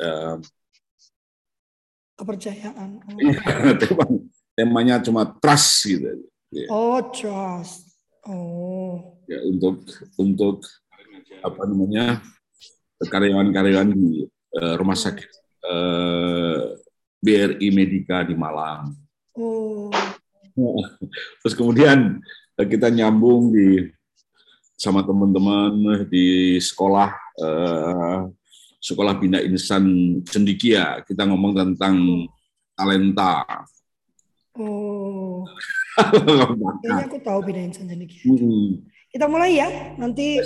uh, kepercayaan. Oh. tema, temanya cuma trust gitu. Ya. Oh, trust. Oh. Ya, untuk untuk apa namanya karyawan-karyawan di uh, rumah sakit uh, BRI Medika di Malang. Oh. Terus kemudian kita nyambung di sama teman-teman di sekolah uh, sekolah bina insan cendikia kita ngomong tentang talenta. Oh. Kayaknya aku tahu bina insan cendikia. Hmm. Kita mulai ya. Nanti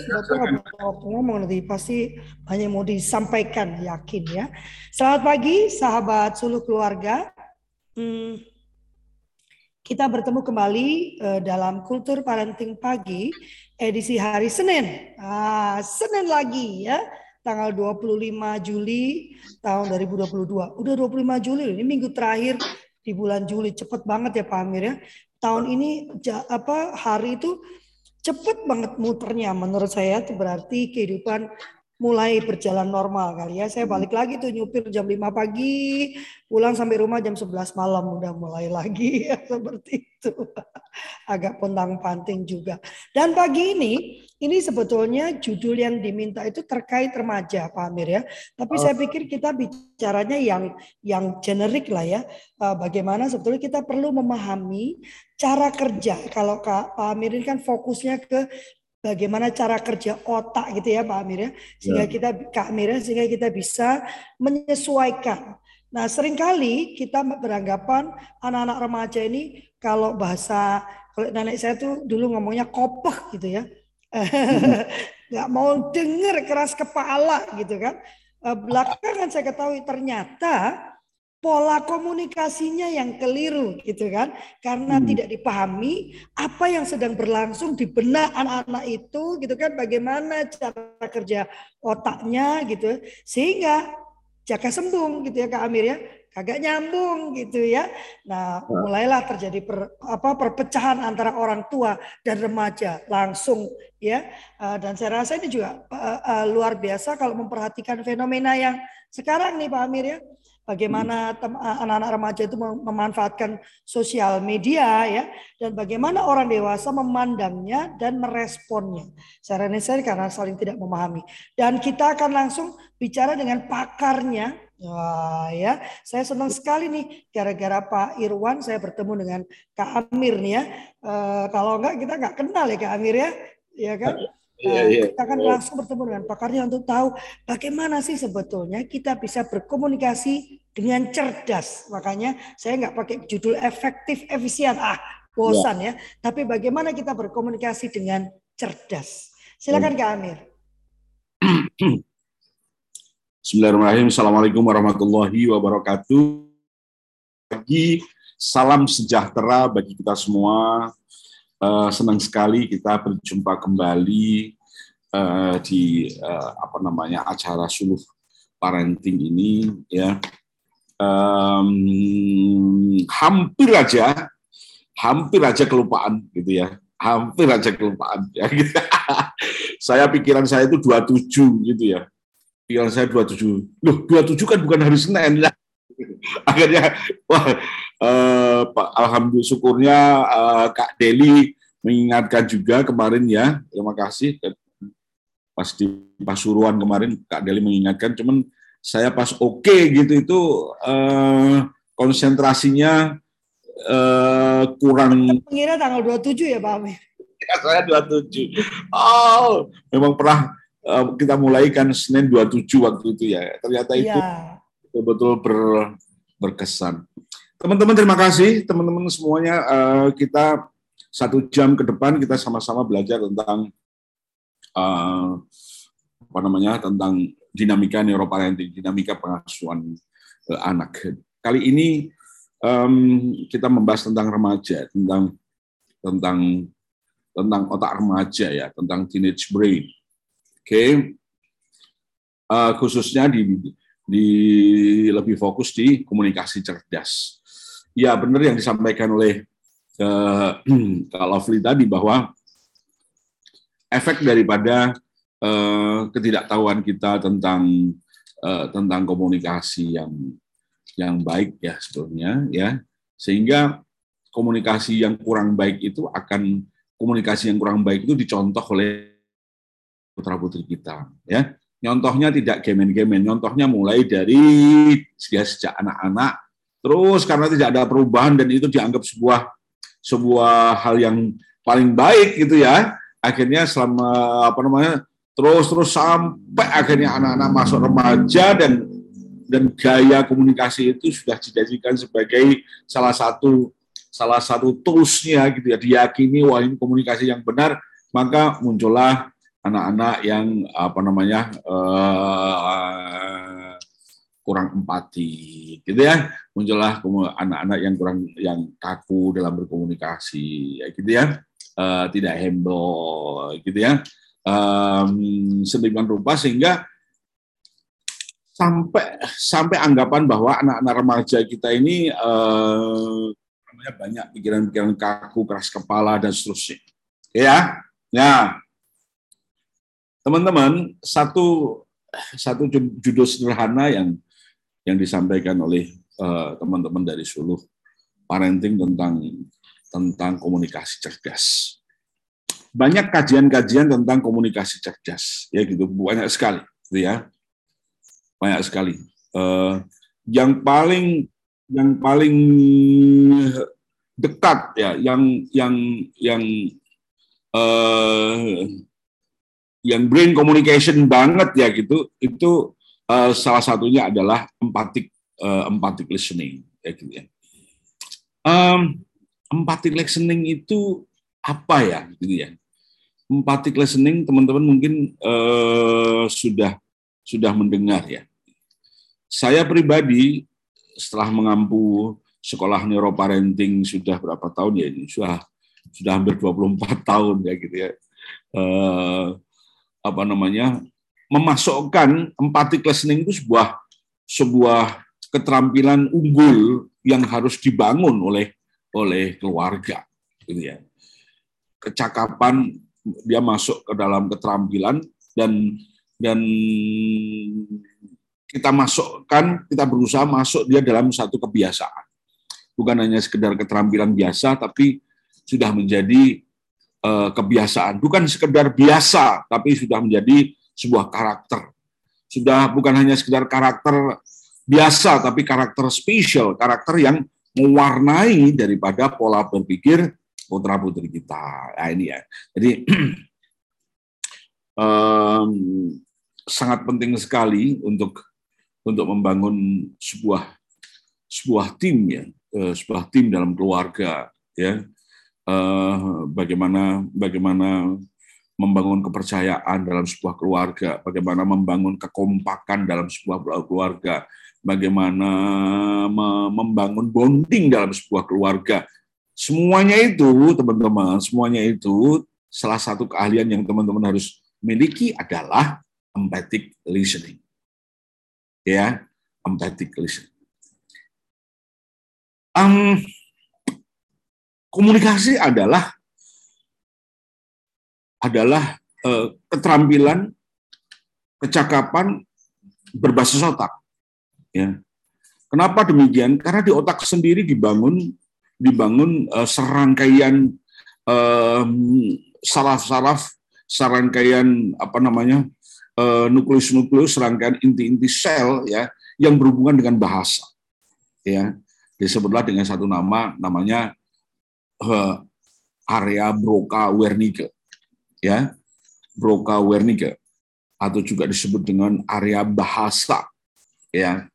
waktu ngomong nanti pasti hanya mau disampaikan yakin ya. Selamat pagi sahabat suluh keluarga. Hmm, kita bertemu kembali uh, dalam Kultur Parenting Pagi edisi hari Senin. Ah, Senin lagi ya tanggal 25 Juli tahun 2022. Udah 25 Juli ini minggu terakhir di bulan Juli. Cepet banget ya Pak Amir ya. Tahun ini apa hari itu cepet banget muternya menurut saya itu berarti kehidupan mulai berjalan normal kali ya. Saya balik lagi tuh nyupir jam 5 pagi, pulang sampai rumah jam 11 malam udah mulai lagi ya seperti itu. Agak pontang panting juga. Dan pagi ini ini sebetulnya judul yang diminta itu terkait remaja Pak Amir ya. Tapi oh. saya pikir kita bicaranya yang yang generik lah ya. Eh, bagaimana sebetulnya kita perlu memahami cara kerja. Kalau Kak Pak Amir ini kan fokusnya ke bagaimana cara kerja otak gitu ya Pak Amir ya sehingga ya. kita Kak Amir ya, sehingga kita bisa menyesuaikan. Nah sering kali kita beranggapan anak-anak remaja ini kalau bahasa kalau nenek saya tuh dulu ngomongnya kopeh gitu ya nggak mau denger keras kepala gitu kan. Eh, belakangan saya ketahui ternyata pola komunikasinya yang keliru gitu kan karena hmm. tidak dipahami apa yang sedang berlangsung di benak anak-anak itu gitu kan bagaimana cara kerja otaknya gitu sehingga jaga sembung gitu ya Kak Amir ya kagak nyambung gitu ya. Nah, mulailah terjadi per, apa perpecahan antara orang tua dan remaja langsung ya. Uh, dan saya rasa ini juga uh, uh, luar biasa kalau memperhatikan fenomena yang sekarang nih Pak Amir ya bagaimana anak-anak remaja itu memanfaatkan sosial media ya dan bagaimana orang dewasa memandangnya dan meresponnya. Secara saya karena saling tidak memahami. Dan kita akan langsung bicara dengan pakarnya. Wah ya, saya senang sekali nih gara-gara Pak Irwan saya bertemu dengan Kak Amir nih ya. E, kalau enggak kita enggak kenal ya Kak Amir ya, ya kan? Iya, iya. Kita akan langsung bertemu dengan pakarnya untuk tahu bagaimana sih sebetulnya kita bisa berkomunikasi dengan cerdas. Makanya saya nggak pakai judul efektif, efisien, ah bosan ya. ya. Tapi bagaimana kita berkomunikasi dengan cerdas. Silakan Kak Amir. Bismillahirrahmanirrahim. Assalamualaikum warahmatullahi wabarakatuh. Bagi salam sejahtera bagi kita semua Uh, senang sekali kita berjumpa kembali uh, di uh, apa namanya acara suluh parenting ini ya. Um, hampir aja hampir aja kelupaan gitu ya. Hampir aja kelupaan ya. Gitu. saya pikiran saya itu 27 gitu ya. Pikiran saya 27 loh 27 kan bukan hari Senin ya akhirnya wah Pak alhamdulillah syukurnya uh, Kak Deli mengingatkan juga kemarin ya. Terima kasih. Pas di Pasuruan kemarin Kak Deli mengingatkan. Cuman saya pas oke okay, gitu itu uh, konsentrasinya uh, kurang. Mengira tanggal 27 ya Pak Amir. Ya, saya 27 oh memang pernah uh, kita mulai kan Senin 27 waktu itu ya. Ternyata itu ya. Betul-betul ber, berkesan Teman-teman terima kasih, teman-teman semuanya uh, kita satu jam ke depan kita sama-sama belajar tentang uh, apa namanya tentang dinamika neuroparenting, dinamika pengasuhan uh, anak. Kali ini um, kita membahas tentang remaja, tentang tentang tentang otak remaja ya, tentang teenage brain. Oke, okay. uh, khususnya di di lebih fokus di komunikasi cerdas. Ya benar yang disampaikan oleh uh, Kak Lovely tadi bahwa efek daripada uh, ketidaktahuan kita tentang uh, tentang komunikasi yang yang baik ya sebetulnya ya. Sehingga komunikasi yang kurang baik itu akan komunikasi yang kurang baik itu dicontoh oleh putra putri kita ya nyontohnya tidak gemen-gemen nyontohnya mulai dari sejak sejak anak-anak. Terus karena tidak ada perubahan dan itu dianggap sebuah sebuah hal yang paling baik gitu ya. Akhirnya selama apa namanya terus terus sampai akhirnya anak-anak masuk remaja dan dan gaya komunikasi itu sudah dijadikan sebagai salah satu salah satu toolsnya gitu ya. Diyakini wah ini komunikasi yang benar maka muncullah anak-anak yang apa namanya uh, kurang empati gitu ya. Muncullah anak-anak yang kurang yang kaku dalam berkomunikasi ya gitu ya. Uh, tidak humble gitu ya. Um, sedemikian rupa sehingga sampai sampai anggapan bahwa anak-anak remaja kita ini uh, banyak pikiran-pikiran kaku keras kepala dan seterusnya. Ya ya Teman-teman, satu satu judul sederhana yang yang disampaikan oleh eh, teman-teman uh, dari Suluh parenting tentang tentang komunikasi cerdas. Banyak kajian-kajian tentang komunikasi cerdas, ya gitu banyak sekali, gitu ya, banyak sekali. Uh, yang paling yang paling dekat ya, yang yang yang uh, yang brain communication banget ya gitu itu uh, salah satunya adalah empathic uh, empathic listening ya gitu ya. Um, empathic listening itu apa ya gitu ya. Empathic listening teman-teman mungkin uh, sudah sudah mendengar ya. Saya pribadi setelah mengampu sekolah neuroparenting sudah berapa tahun ya ini sudah sudah hampir 24 tahun ya gitu ya. Apa namanya memasukkan empathic listening itu sebuah sebuah keterampilan unggul yang harus dibangun oleh oleh keluarga gitu ya. Kecakapan dia masuk ke dalam keterampilan dan dan kita masukkan kita berusaha masuk dia dalam satu kebiasaan. Bukan hanya sekedar keterampilan biasa tapi sudah menjadi Eh, kebiasaan, bukan sekedar biasa, tapi sudah menjadi sebuah karakter. Sudah bukan hanya sekedar karakter biasa, tapi karakter spesial, karakter yang mewarnai daripada pola berpikir putra putri kita. Nah, ini ya. Jadi um, sangat penting sekali untuk untuk membangun sebuah sebuah tim ya, eh, sebuah tim dalam keluarga ya uh, bagaimana bagaimana membangun kepercayaan dalam sebuah keluarga, bagaimana membangun kekompakan dalam sebuah keluarga, bagaimana membangun bonding dalam sebuah keluarga. Semuanya itu, teman-teman, semuanya itu salah satu keahlian yang teman-teman harus miliki adalah empathic listening. Ya, empathic listening. Um, Komunikasi adalah adalah eh, keterampilan, kecakapan berbasis otak. Ya. Kenapa demikian? Karena di otak sendiri dibangun dibangun eh, serangkaian eh, saraf-saraf, serangkaian apa namanya eh, nukleus-nukleus, serangkaian inti-inti sel ya yang berhubungan dengan bahasa. Ya, disebutlah dengan satu nama, namanya uh, area Broca Wernicke ya. Broca Wernicke atau juga disebut dengan area bahasa ya.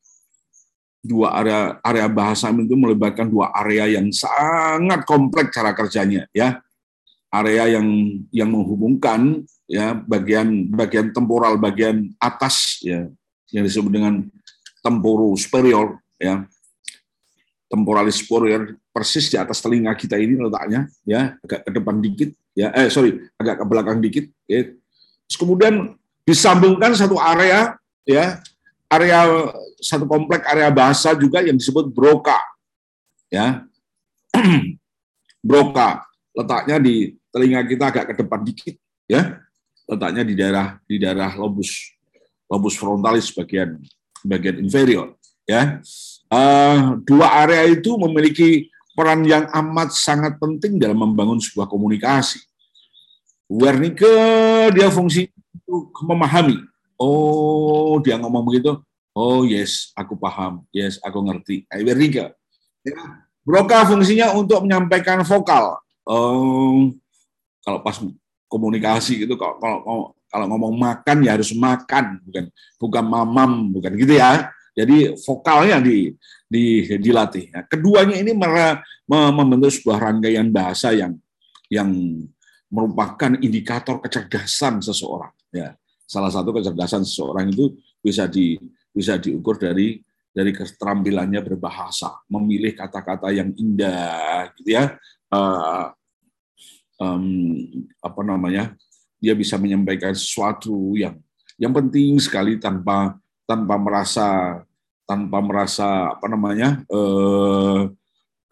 Dua area area bahasa itu melibatkan dua area yang sangat kompleks cara kerjanya ya. Area yang yang menghubungkan ya bagian bagian temporal bagian atas ya yang disebut dengan temporo superior ya temporalis superior persis di atas telinga kita ini letaknya ya agak ke depan dikit ya eh sorry agak ke belakang dikit ya. Terus kemudian disambungkan satu area ya area satu komplek area bahasa juga yang disebut broca ya broca letaknya di telinga kita agak ke depan dikit ya letaknya di daerah di daerah lobus lobus frontalis bagian bagian inferior. Ya, uh, dua area itu memiliki peran yang amat sangat penting dalam membangun sebuah komunikasi. Wernicke dia fungsi itu memahami. Oh, dia ngomong begitu. Oh, yes, aku paham. Yes, aku ngerti. Wernicke. Ya. Broca fungsinya untuk menyampaikan vokal. Oh, kalau pas komunikasi itu kalau, kalau kalau ngomong makan ya harus makan bukan bukan mamam bukan gitu ya jadi vokalnya di, di dilatih. Nah, keduanya ini membentuk sebuah rangkaian bahasa yang yang merupakan indikator kecerdasan seseorang. Ya salah satu kecerdasan seseorang itu bisa di bisa diukur dari dari keterampilannya berbahasa memilih kata-kata yang indah gitu ya. Uh, um, apa namanya? Dia bisa menyampaikan sesuatu yang yang penting sekali tanpa tanpa merasa tanpa merasa apa namanya eh,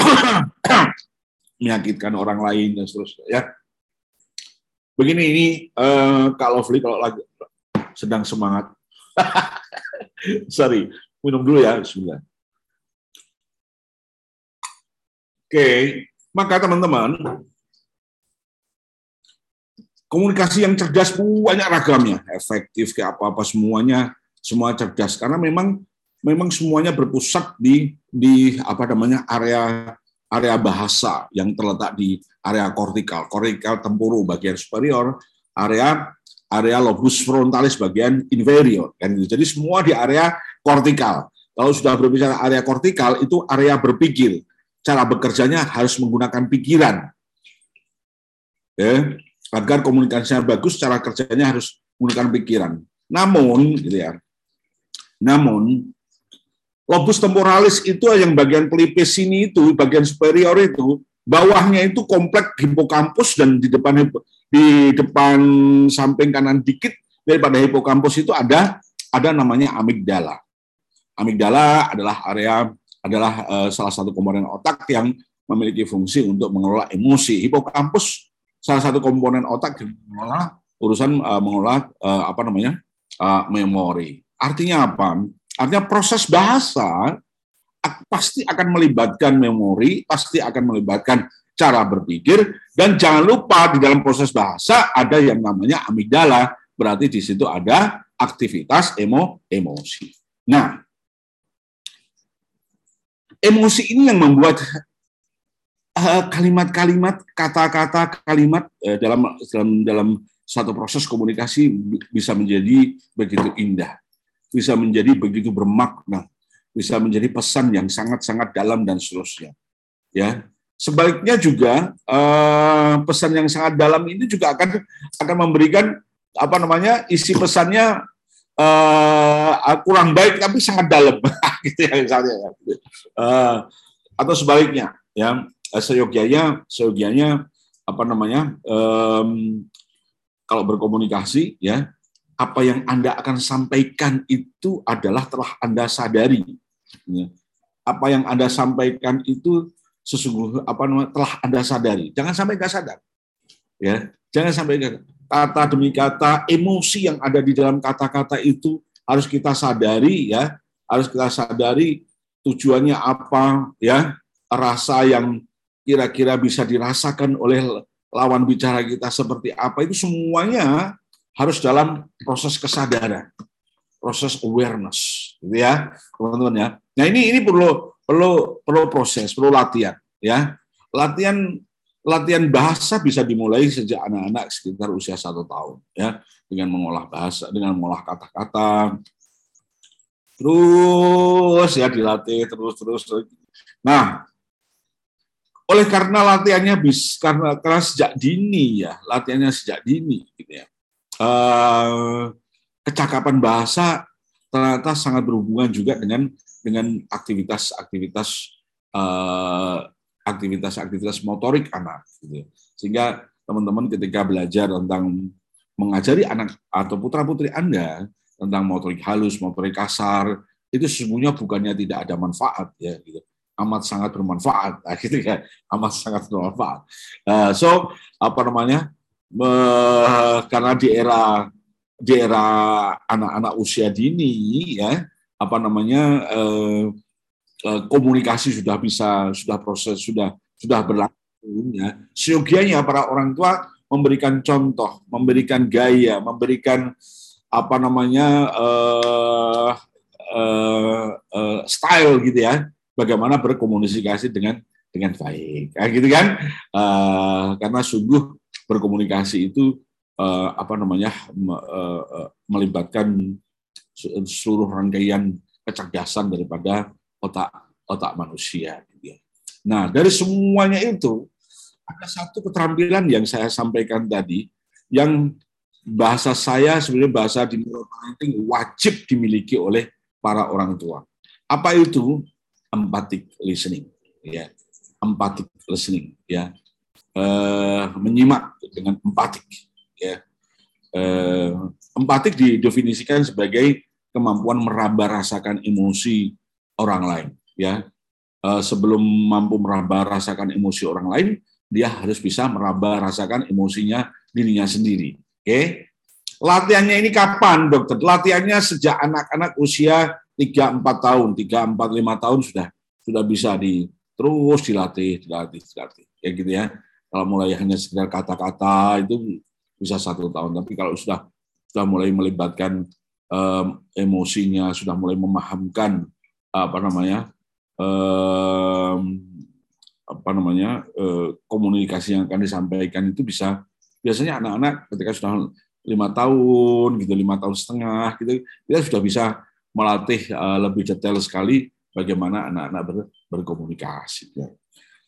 menyakitkan orang lain dan seterusnya ya. Begini ini eh, kalau Lovely kalau lagi sedang semangat. Sorry minum dulu ya Bismillah. Oke maka teman-teman komunikasi yang cerdas banyak ragamnya, efektif kayak apa-apa semuanya semua cerdas karena memang memang semuanya berpusat di di apa namanya area area bahasa yang terletak di area kortikal, kortikal tempuru bagian superior, area area lobus frontalis bagian inferior kan. Jadi semua di area kortikal. Kalau sudah berbicara area kortikal itu area berpikir. Cara bekerjanya harus menggunakan pikiran. Ya, agar komunikasinya bagus, cara kerjanya harus menggunakan pikiran. Namun, gitu ya. Namun, lobus temporalis itu yang bagian pelipis sini itu, bagian superior itu, bawahnya itu kompleks hipokampus dan di depan di depan samping kanan dikit daripada hipokampus itu ada ada namanya amigdala. Amigdala adalah area adalah uh, salah satu komponen otak yang memiliki fungsi untuk mengelola emosi. Hipokampus salah satu komponen otak yang mengolah urusan uh, mengolah uh, apa namanya uh, memori. Artinya apa? Artinya proses bahasa pasti akan melibatkan memori, pasti akan melibatkan cara berpikir, dan jangan lupa di dalam proses bahasa ada yang namanya amigdala, berarti di situ ada aktivitas emo emosi. Nah, emosi ini yang membuat Eh, kalimat-kalimat, kata-kata, kalimat uh, dalam dalam dalam satu proses komunikasi bisa menjadi begitu indah, bisa menjadi begitu bermakna, bisa menjadi pesan yang sangat-sangat dalam dan seterusnya. Ya, sebaliknya juga uh, pesan yang sangat dalam ini juga akan akan memberikan apa namanya isi pesannya uh, kurang baik tapi sangat dalam, gitu ya misalnya. Uh, atau sebaliknya, ya Eh, seyogianya seyogianya apa namanya um, kalau berkomunikasi ya apa yang anda akan sampaikan itu adalah telah anda sadari. Ya. apa yang anda sampaikan itu sesungguhnya apa namanya telah anda sadari. Jangan sampai nggak sadar. Ya. Jangan sampai kata demi kata emosi yang ada di dalam kata-kata itu harus kita sadari ya. Harus kita sadari tujuannya apa ya. Rasa yang kira-kira bisa dirasakan oleh lawan bicara kita seperti apa itu semuanya harus dalam proses kesadaran, proses awareness, gitu ya, teman-teman ya. Nah ini ini perlu perlu perlu proses, perlu latihan, ya. Latihan latihan bahasa bisa dimulai sejak anak-anak sekitar usia satu tahun, ya, dengan mengolah bahasa, dengan mengolah kata-kata, terus ya dilatih terus terus. Nah oleh karena latihannya bis karena karena sejak dini ya, latihannya sejak dini gitu ya. Uh, kecakapan bahasa ternyata sangat berhubungan juga dengan dengan aktivitas-aktivitas uh, aktivitas-aktivitas motorik anak gitu. Sehingga teman-teman ketika belajar tentang mengajari anak atau putra-putri Anda tentang motorik halus, motorik kasar, itu sesungguhnya bukannya tidak ada manfaat ya gitu amat sangat bermanfaat gitu ya amat sangat bermanfaat uh, so apa namanya karena di era di era anak-anak usia dini ya apa namanya eh, eh, komunikasi sudah bisa sudah proses sudah sudah berlangsung ya. Siogianya para orang tua memberikan contoh memberikan gaya memberikan apa namanya eh, eh, eh, style gitu ya bagaimana berkomunikasi dengan dengan baik. Kayak gitu kan? Uh, karena sungguh berkomunikasi itu uh, apa namanya uh, melibatkan seluruh rangkaian kecerdasan daripada otak otak manusia gitu ya. nah dari semuanya itu ada satu keterampilan yang saya sampaikan tadi yang bahasa saya sebenarnya bahasa di neuroparenting wajib dimiliki oleh para orang tua. Apa itu? Empathic listening ya. Empathic listening ya uh, menyimak dengan empatik ya uh, empatik didefinisikan sebagai kemampuan meraba rasakan emosi orang lain ya uh, sebelum mampu meraba rasakan emosi orang lain dia harus bisa meraba rasakan emosinya dirinya sendiri oke okay? latihannya ini kapan dokter latihannya sejak anak-anak usia 3 4 tahun 3 4 5 tahun sudah sudah bisa di terus dilatih, dilatih, dilatih, kayak gitu ya. Kalau mulai hanya sekedar kata-kata itu bisa satu tahun, tapi kalau sudah sudah mulai melibatkan um, emosinya, sudah mulai memahamkan apa namanya um, apa namanya uh, komunikasi yang akan disampaikan itu bisa biasanya anak-anak ketika sudah lima tahun gitu lima tahun setengah gitu kita sudah bisa melatih uh, lebih detail sekali bagaimana anak-anak ber, berkomunikasi. Ya.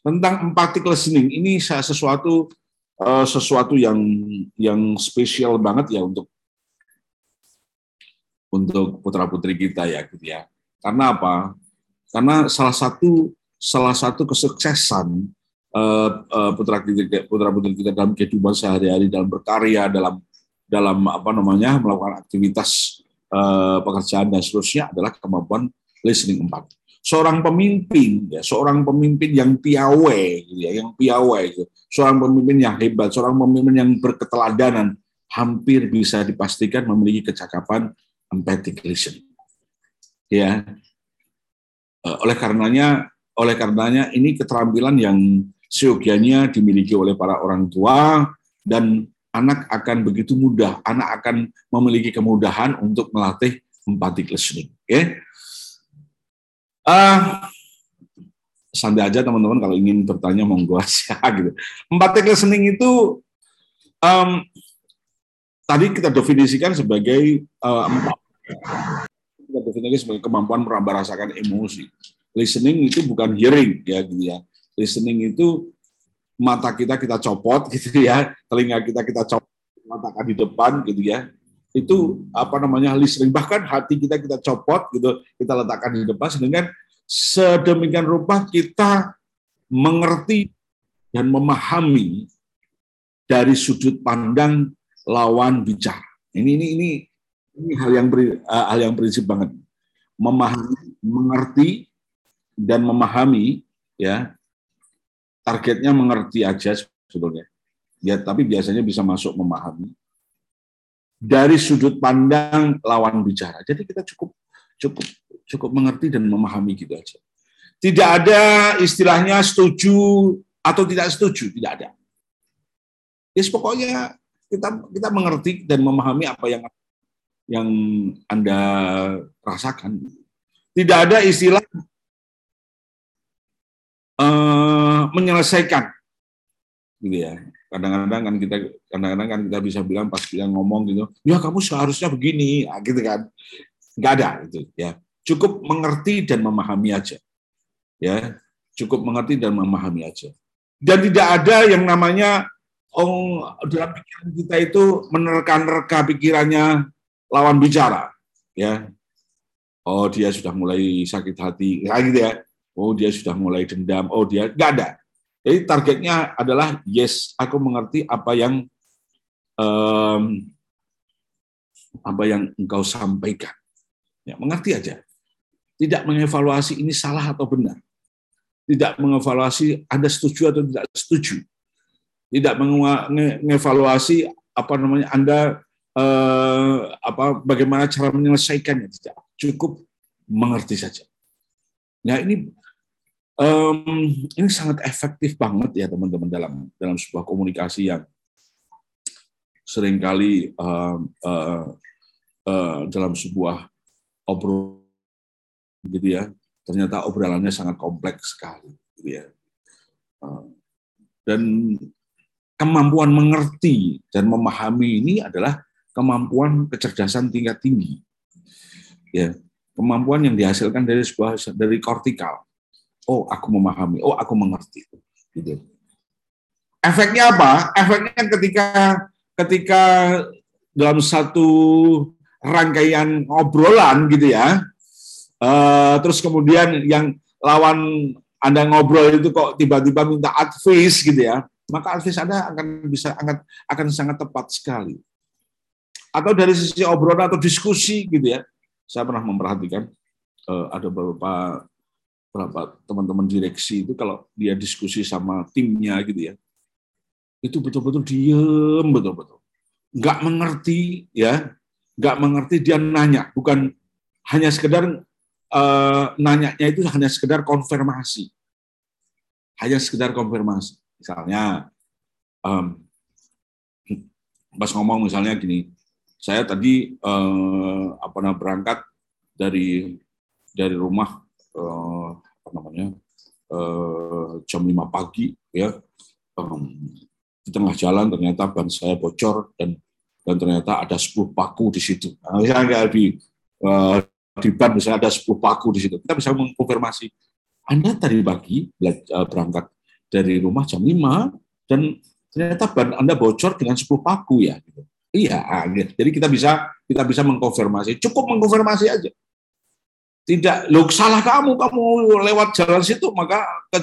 Tentang empathic listening ini sesuatu uh, sesuatu yang yang spesial banget ya untuk untuk putra putri kita ya gitu ya. Karena apa? Karena salah satu salah satu kesuksesan uh, uh, putra kita putra putri kita dalam kehidupan sehari-hari dalam berkarya dalam dalam apa namanya melakukan aktivitas uh, pekerjaan dan seterusnya adalah kemampuan listening empat. Seorang pemimpin, ya, seorang pemimpin yang piawai, gitu ya, yang piawai, gitu. seorang pemimpin yang hebat, seorang pemimpin yang berketeladanan, hampir bisa dipastikan memiliki kecakapan empathic listening. Ya, eh, oleh karenanya, oleh karenanya ini keterampilan yang seyogianya dimiliki oleh para orang tua dan anak akan begitu mudah, anak akan memiliki kemudahan untuk melatih empathic listening. Oke. Uh, santai aja teman-teman kalau ingin bertanya monggo aja gitu. Empat listening itu um, tadi kita definisikan sebagai uh, empat kita definisikan sebagai kemampuan meraba rasakan emosi. Listening itu bukan hearing ya gitu ya. Listening itu mata kita kita copot gitu ya, telinga kita kita copot, mata di depan gitu ya itu apa namanya listening. Bahkan hati kita kita copot gitu kita letakkan di depan sedangkan sedemikian rupa kita mengerti dan memahami dari sudut pandang lawan bicara. Ini ini ini ini hal yang uh, hal yang prinsip banget. Memahami mengerti dan memahami ya. Targetnya mengerti aja sebetulnya. Ya tapi biasanya bisa masuk memahami dari sudut pandang lawan bicara. Jadi kita cukup cukup cukup mengerti dan memahami gitu aja. Tidak ada istilahnya setuju atau tidak setuju, tidak ada. Yes, pokoknya kita kita mengerti dan memahami apa yang yang Anda rasakan. Tidak ada istilah uh, menyelesaikan gitu ya kadang-kadang kan kita kadang-kadang kan kita bisa bilang pas kita ngomong gitu ya kamu seharusnya begini. Nah, gitu kan. Nggak ada itu ya. Cukup mengerti dan memahami aja ya. Cukup mengerti dan memahami aja. Dan tidak ada yang namanya oh dalam pikiran kita itu menerka-nerka pikirannya lawan bicara ya. Oh dia sudah mulai sakit hati kayak gitu ya. Oh dia sudah mulai dendam. Oh dia nggak ada jadi targetnya adalah yes, aku mengerti apa yang um, apa yang engkau sampaikan. Ya, mengerti aja. Tidak mengevaluasi ini salah atau benar. Tidak mengevaluasi Anda setuju atau tidak setuju. Tidak mengevaluasi apa namanya Anda eh, apa bagaimana cara menyelesaikannya tidak cukup mengerti saja. Nah ini um, ini sangat efektif banget ya teman-teman dalam dalam sebuah komunikasi yang sering kali uh, uh, uh, dalam sebuah obrol gitu ya. Ternyata obrolannya sangat kompleks sekali gitu ya. Uh, dan kemampuan mengerti dan memahami ini adalah kemampuan kecerdasan tingkat tinggi ya. Kemampuan yang dihasilkan dari sebuah dari kortikal oh aku memahami. Oh aku mengerti. Gitu. Efeknya apa? Efeknya ketika ketika dalam satu rangkaian obrolan gitu ya, uh, terus kemudian yang lawan anda ngobrol itu kok tiba-tiba minta advice gitu ya, maka advice anda akan bisa akan akan sangat tepat sekali. Atau dari sisi obrolan atau diskusi gitu ya, saya pernah memperhatikan uh, ada beberapa beberapa teman-teman direksi itu kalau dia diskusi sama timnya gitu ya, itu betul-betul diem betul-betul. Nggak mengerti ya. Nggak mengerti dia nanya. Bukan hanya sekedar uh, nanyanya itu hanya sekedar konfirmasi. Hanya sekedar konfirmasi. Misalnya um, pas ngomong misalnya gini saya tadi uh, apa berangkat dari dari rumah uh, apa namanya uh, jam 5 pagi ya um, di tengah jalan ternyata ban saya bocor dan dan ternyata ada 10 paku di situ. Nah, di uh, di ban misalnya ada 10 paku di situ. Kita bisa mengkonfirmasi, Anda tadi pagi uh, berangkat dari rumah jam 5 dan ternyata ban Anda bocor dengan 10 paku ya. Iya, ah, gitu. jadi kita bisa kita bisa mengkonfirmasi. Cukup mengkonfirmasi aja. Tidak, lo salah kamu, kamu lewat jalan situ maka ke,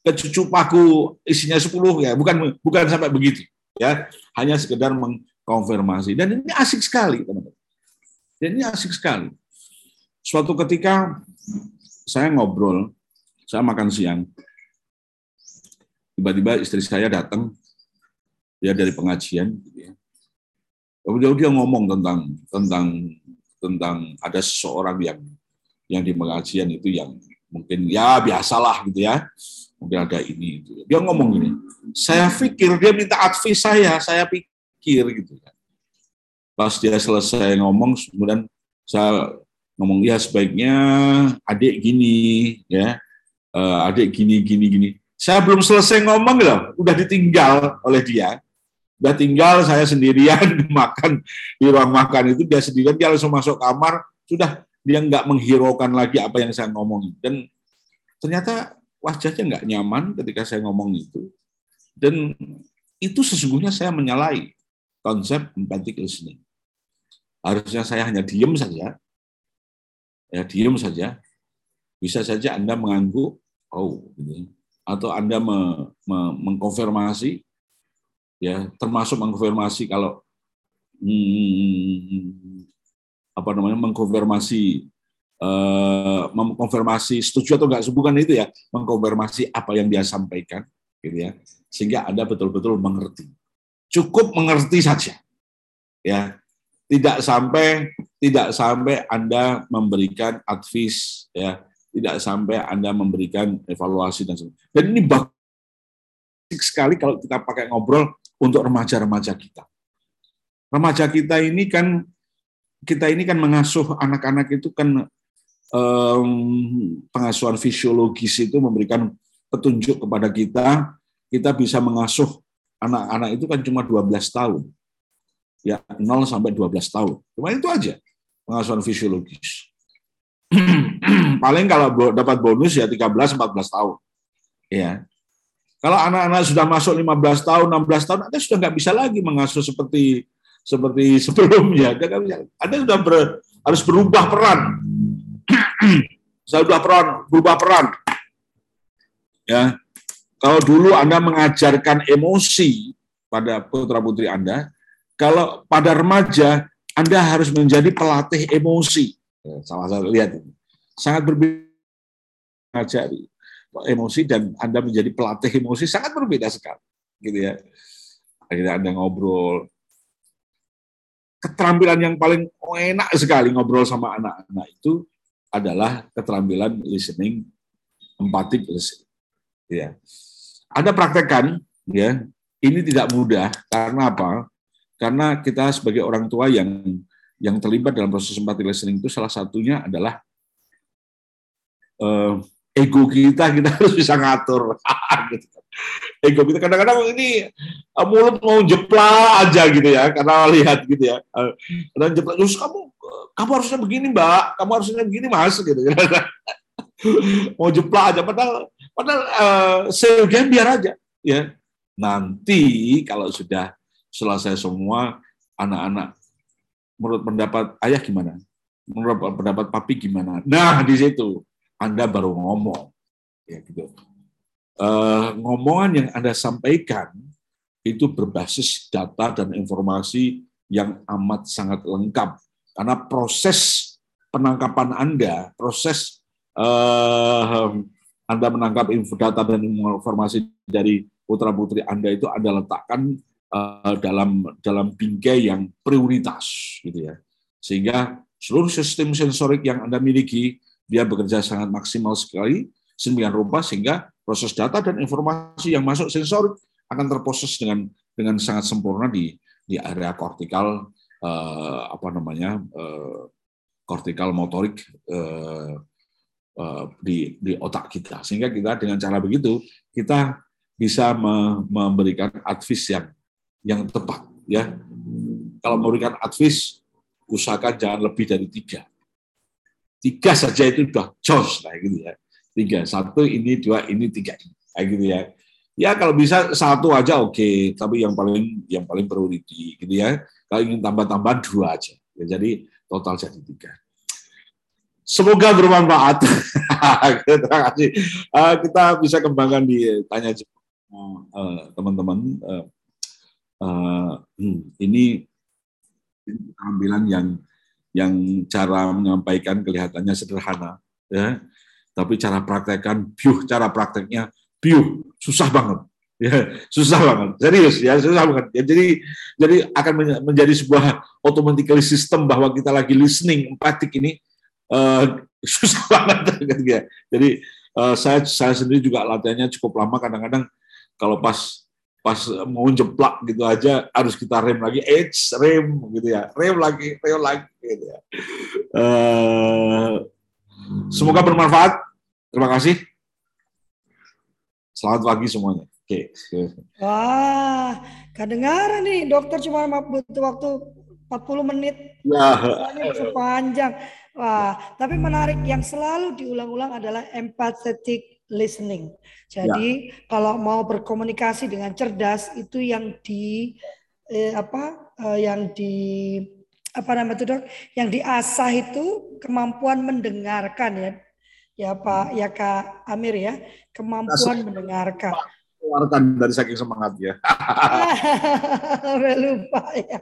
ke cucu paku isinya 10 ya, bukan bukan sampai begitu ya, hanya sekedar mengkonfirmasi dan ini asik sekali teman-teman. Dan ini asik sekali. Suatu ketika saya ngobrol, saya makan siang, tiba-tiba istri saya datang, dia dari pengajian, gitu ya. Dia ngomong tentang tentang tentang ada seseorang yang yang di pengajian itu yang mungkin ya biasalah gitu ya mungkin ada ini. Gitu. Dia ngomong gini, saya pikir dia minta advice saya, saya pikir gitu kan. Pas dia selesai ngomong, kemudian saya ngomong ya sebaiknya adik gini ya, uh, adik gini gini gini. Saya belum selesai ngomong loh, udah ditinggal oleh dia. Udah tinggal saya sendirian makan di ruang makan itu dia sendirian dia langsung masuk kamar, sudah dia nggak menghiraukan lagi apa yang saya ngomongin dan ternyata wajahnya nggak nyaman ketika saya ngomong itu. Dan itu sesungguhnya saya menyalahi konsep empathic listening. Harusnya saya hanya diem saja, ya diem saja. Bisa saja Anda mengangguk, oh, ini. atau Anda me, me, mengkonfirmasi, ya termasuk mengkonfirmasi kalau hmm, apa namanya mengkonfirmasi Eh, mengkonfirmasi setuju atau enggak bukan itu ya mengkonfirmasi apa yang dia sampaikan gitu ya. Sehingga anda betul-betul mengerti. Cukup mengerti saja ya. Tidak sampai tidak sampai anda memberikan advice ya. Tidak sampai anda memberikan evaluasi dan sebagainya. Dan ini bagus sekali kalau kita pakai ngobrol untuk remaja-remaja kita. Remaja kita ini kan kita ini kan mengasuh anak-anak itu kan um, pengasuhan fisiologis itu memberikan petunjuk kepada kita, kita bisa mengasuh anak-anak itu kan cuma 12 tahun. Ya, 0 sampai 12 tahun. Cuma itu aja pengasuhan fisiologis. Paling kalau dapat bonus ya 13 14 tahun. Ya. Kalau anak-anak sudah masuk 15 tahun, 16 tahun, Anda sudah nggak bisa lagi mengasuh seperti seperti sebelumnya. Anda sudah ber, harus berubah peran sudah peran, berubah peran. Ya, kalau dulu Anda mengajarkan emosi pada putra putri Anda, kalau pada remaja Anda harus menjadi pelatih emosi. Ya, salah satu lihat ini. Sangat berbeda mengajari emosi dan Anda menjadi pelatih emosi sangat berbeda sekali, gitu ya. Akhirnya Anda ngobrol, keterampilan yang paling enak sekali ngobrol sama anak-anak itu adalah keterampilan listening, empatik listening. Ya. Ada praktekan, ya. Ini tidak mudah karena apa? Karena kita sebagai orang tua yang yang terlibat dalam proses empatik listening itu salah satunya adalah uh, ego kita kita harus bisa ngatur. gitu ego kita kadang-kadang ini uh, mulut mau jeplak aja gitu ya karena lihat gitu ya. Uh, dan jeplak terus kamu kamu harusnya begini mbak. Kamu harusnya begini mas. Gitu. Mau jeplak aja padahal padahal uh, biar aja ya. Nanti kalau sudah selesai semua anak-anak menurut pendapat ayah gimana? Menurut pendapat papi gimana? Nah di situ anda baru ngomong ya gitu uh, ngomongan yang Anda sampaikan itu berbasis data dan informasi yang amat sangat lengkap. Karena proses penangkapan Anda, proses uh, Anda menangkap info data dan informasi dari putra-putri Anda itu Anda letakkan uh, dalam dalam bingkai yang prioritas gitu ya. Sehingga seluruh sistem sensorik yang Anda miliki dia bekerja sangat maksimal sekali sembilan rupa sehingga proses data dan informasi yang masuk sensorik akan terproses dengan dengan sangat sempurna di di area kortikal eh, apa namanya eh, motorik eh, eh, di di otak kita. Sehingga kita dengan cara begitu kita bisa me, memberikan advice yang yang tepat ya. Kalau memberikan advice usahakan jangan lebih dari tiga tiga saja itu sudah jos lah gitu ya. Tiga satu ini dua ini tiga kayak gitu ya. Ya kalau bisa satu aja oke okay. tapi yang paling yang paling priority gitu ya. Kalau ingin tambah-tambah dua aja. Ya, jadi total jadi tiga. Semoga bermanfaat. Terima kasih uh, kita bisa kembangkan di tanya uh, teman-teman. Uh, uh, hmm, ini keterampilan yang yang cara menyampaikan kelihatannya sederhana ya tapi cara praktekkan, biuh cara prakteknya, biuh susah banget. Ya, susah banget, serius ya, susah banget. Ya, jadi jadi akan menjadi sebuah automatically system bahwa kita lagi listening, empatik ini uh, susah banget. ya. Jadi uh, saya saya sendiri juga latihannya cukup lama. Kadang-kadang kalau pas pas mau jeplak gitu aja harus kita rem lagi, edge rem gitu ya, rem lagi, rem lagi gitu ya. Uh, Semoga bermanfaat. Terima kasih. Selamat pagi semuanya. Oke. Wah, kedengaran nih dokter cuma butuh waktu 40 menit. Ya. Sepanjang. Wah, tapi menarik yang selalu diulang-ulang adalah empathetic listening. Jadi ya. kalau mau berkomunikasi dengan cerdas itu yang di eh, apa eh, yang di apa nama itu dok? Yang diasah itu kemampuan mendengarkan ya, ya Pak, ya Kak Amir ya, kemampuan Asal, mendengarkan. Keluarkan dari saking semangat ya. lupa ya.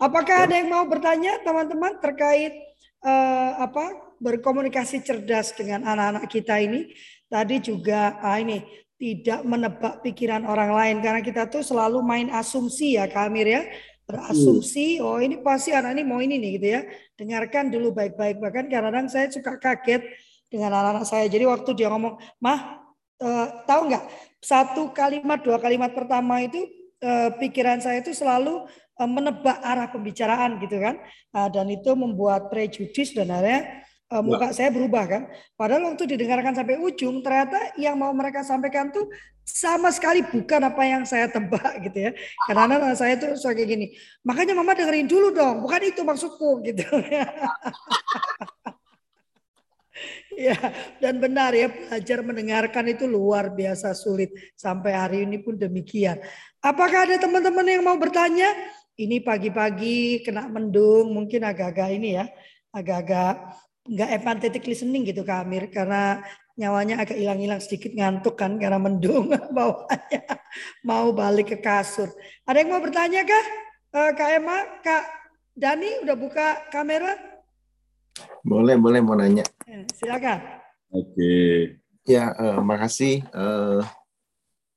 Apakah ada yang mau bertanya teman-teman terkait uh, apa berkomunikasi cerdas dengan anak-anak kita ini? Tadi juga ah, ini tidak menebak pikiran orang lain. Karena kita tuh selalu main asumsi ya Kak Amir ya. Berasumsi oh ini pasti anak ini mau ini nih gitu ya. Dengarkan dulu baik-baik. Bahkan kadang-kadang saya suka kaget dengan anak-anak saya. Jadi waktu dia ngomong mah uh, tahu nggak? Satu kalimat dua kalimat pertama itu uh, pikiran saya itu selalu uh, menebak arah pembicaraan gitu kan. Uh, dan itu membuat prejudis dan akhirnya uh, muka saya berubah kan. Padahal waktu didengarkan sampai ujung ternyata yang mau mereka sampaikan tuh sama sekali bukan apa yang saya tebak gitu ya. Karena anak saya tuh suka kayak gini. Makanya mama dengerin dulu dong, bukan itu maksudku gitu. ya, dan benar ya belajar mendengarkan itu luar biasa sulit sampai hari ini pun demikian. Apakah ada teman-teman yang mau bertanya? Ini pagi-pagi kena mendung, mungkin agak-agak ini ya, agak-agak nggak empathetic listening gitu Kak Amir karena nyawanya agak hilang-hilang sedikit ngantuk kan karena mendung bawahnya mau balik ke kasur. Ada yang mau bertanya kah? Uh, Kak Emma, Kak Dani udah buka kamera? Boleh, boleh mau nanya. Ya, silakan. Oke. Ya, uh, makasih uh,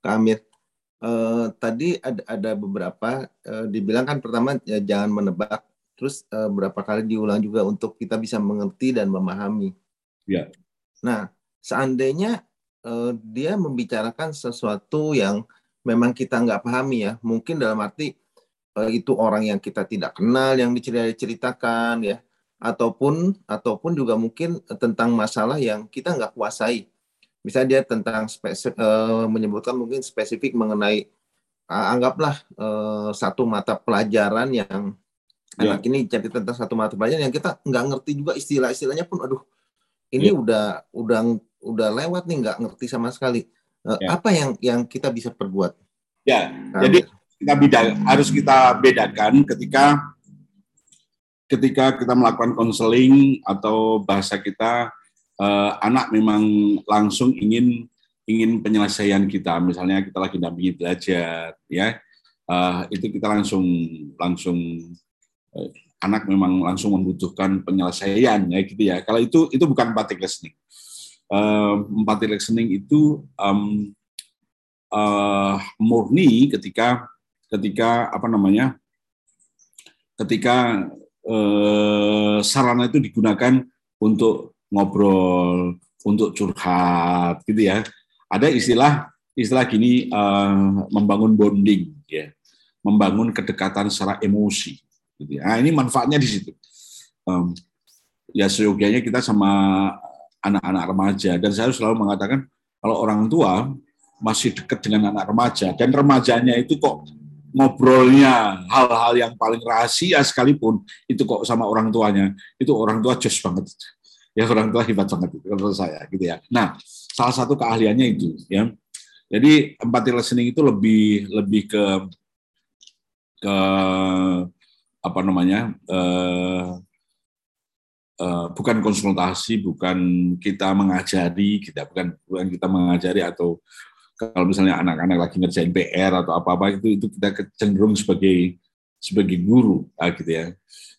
Kak Amir. Uh, tadi ada ada beberapa uh, dibilang kan pertama ya jangan menebak terus uh, berapa kali diulang juga untuk kita bisa mengerti dan memahami. Ya. Nah, seandainya uh, dia membicarakan sesuatu yang memang kita nggak pahami ya, mungkin dalam arti uh, itu orang yang kita tidak kenal yang diceritakan ya, ataupun ataupun juga mungkin tentang masalah yang kita nggak kuasai. Misalnya dia tentang spesif, uh, menyebutkan mungkin spesifik mengenai uh, anggaplah uh, satu mata pelajaran yang anak ini cerita tentang satu mata pelajaran yang kita nggak ngerti juga istilah-istilahnya pun aduh ini ya. udah udah udah lewat nih nggak ngerti sama sekali. Uh, ya. Apa yang yang kita bisa perbuat? Ya, nah, jadi kita beda, harus kita bedakan ketika ketika kita melakukan konseling atau bahasa kita uh, anak memang langsung ingin ingin penyelesaian kita misalnya kita lagi dampingi belajar ya uh, itu kita langsung langsung anak memang langsung membutuhkan penyelesaian ya gitu ya kalau itu itu bukan empathic listening empathic listening itu um, uh, murni ketika ketika apa namanya ketika uh, sarana itu digunakan untuk ngobrol, untuk curhat, gitu ya. Ada istilah istilah gini uh, membangun bonding, ya, membangun kedekatan secara emosi. Gitu ya. Nah ini manfaatnya di situ. Um, ya seyogianya kita sama anak-anak remaja dan saya selalu mengatakan kalau orang tua masih dekat dengan anak remaja dan remajanya itu kok ngobrolnya hal-hal yang paling rahasia sekalipun itu kok sama orang tuanya itu orang tua jos banget ya orang tua hebat banget itu menurut saya gitu ya. Nah, salah satu keahliannya itu ya. Jadi empathy listening itu lebih lebih ke ke apa namanya? Uh, uh, bukan konsultasi, bukan kita mengajari, kita bukan bukan kita mengajari atau kalau misalnya anak-anak lagi ngerjain PR atau apa-apa itu itu kita cenderung sebagai sebagai guru ah, gitu ya.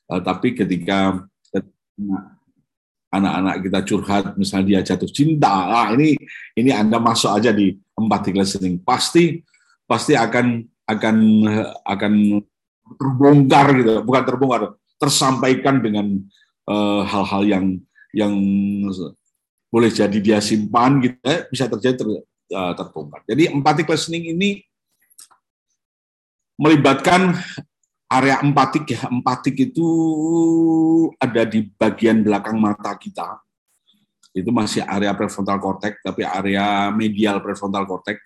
Uh, tapi ketika anak-anak kita curhat, misalnya dia jatuh cinta, ah ini ini Anda masuk aja di empathic listening, pasti pasti akan akan akan terbongkar gitu, bukan terbongkar, tersampaikan dengan eh, hal-hal uh, yang yang boleh jadi dia simpan gitu, ya, bisa terjadi ter, uh, terbongkar. Jadi empathic listening ini melibatkan area empatik ya, empatik itu ada di bagian belakang mata kita. Itu masih area prefrontal cortex, tapi area medial prefrontal cortex.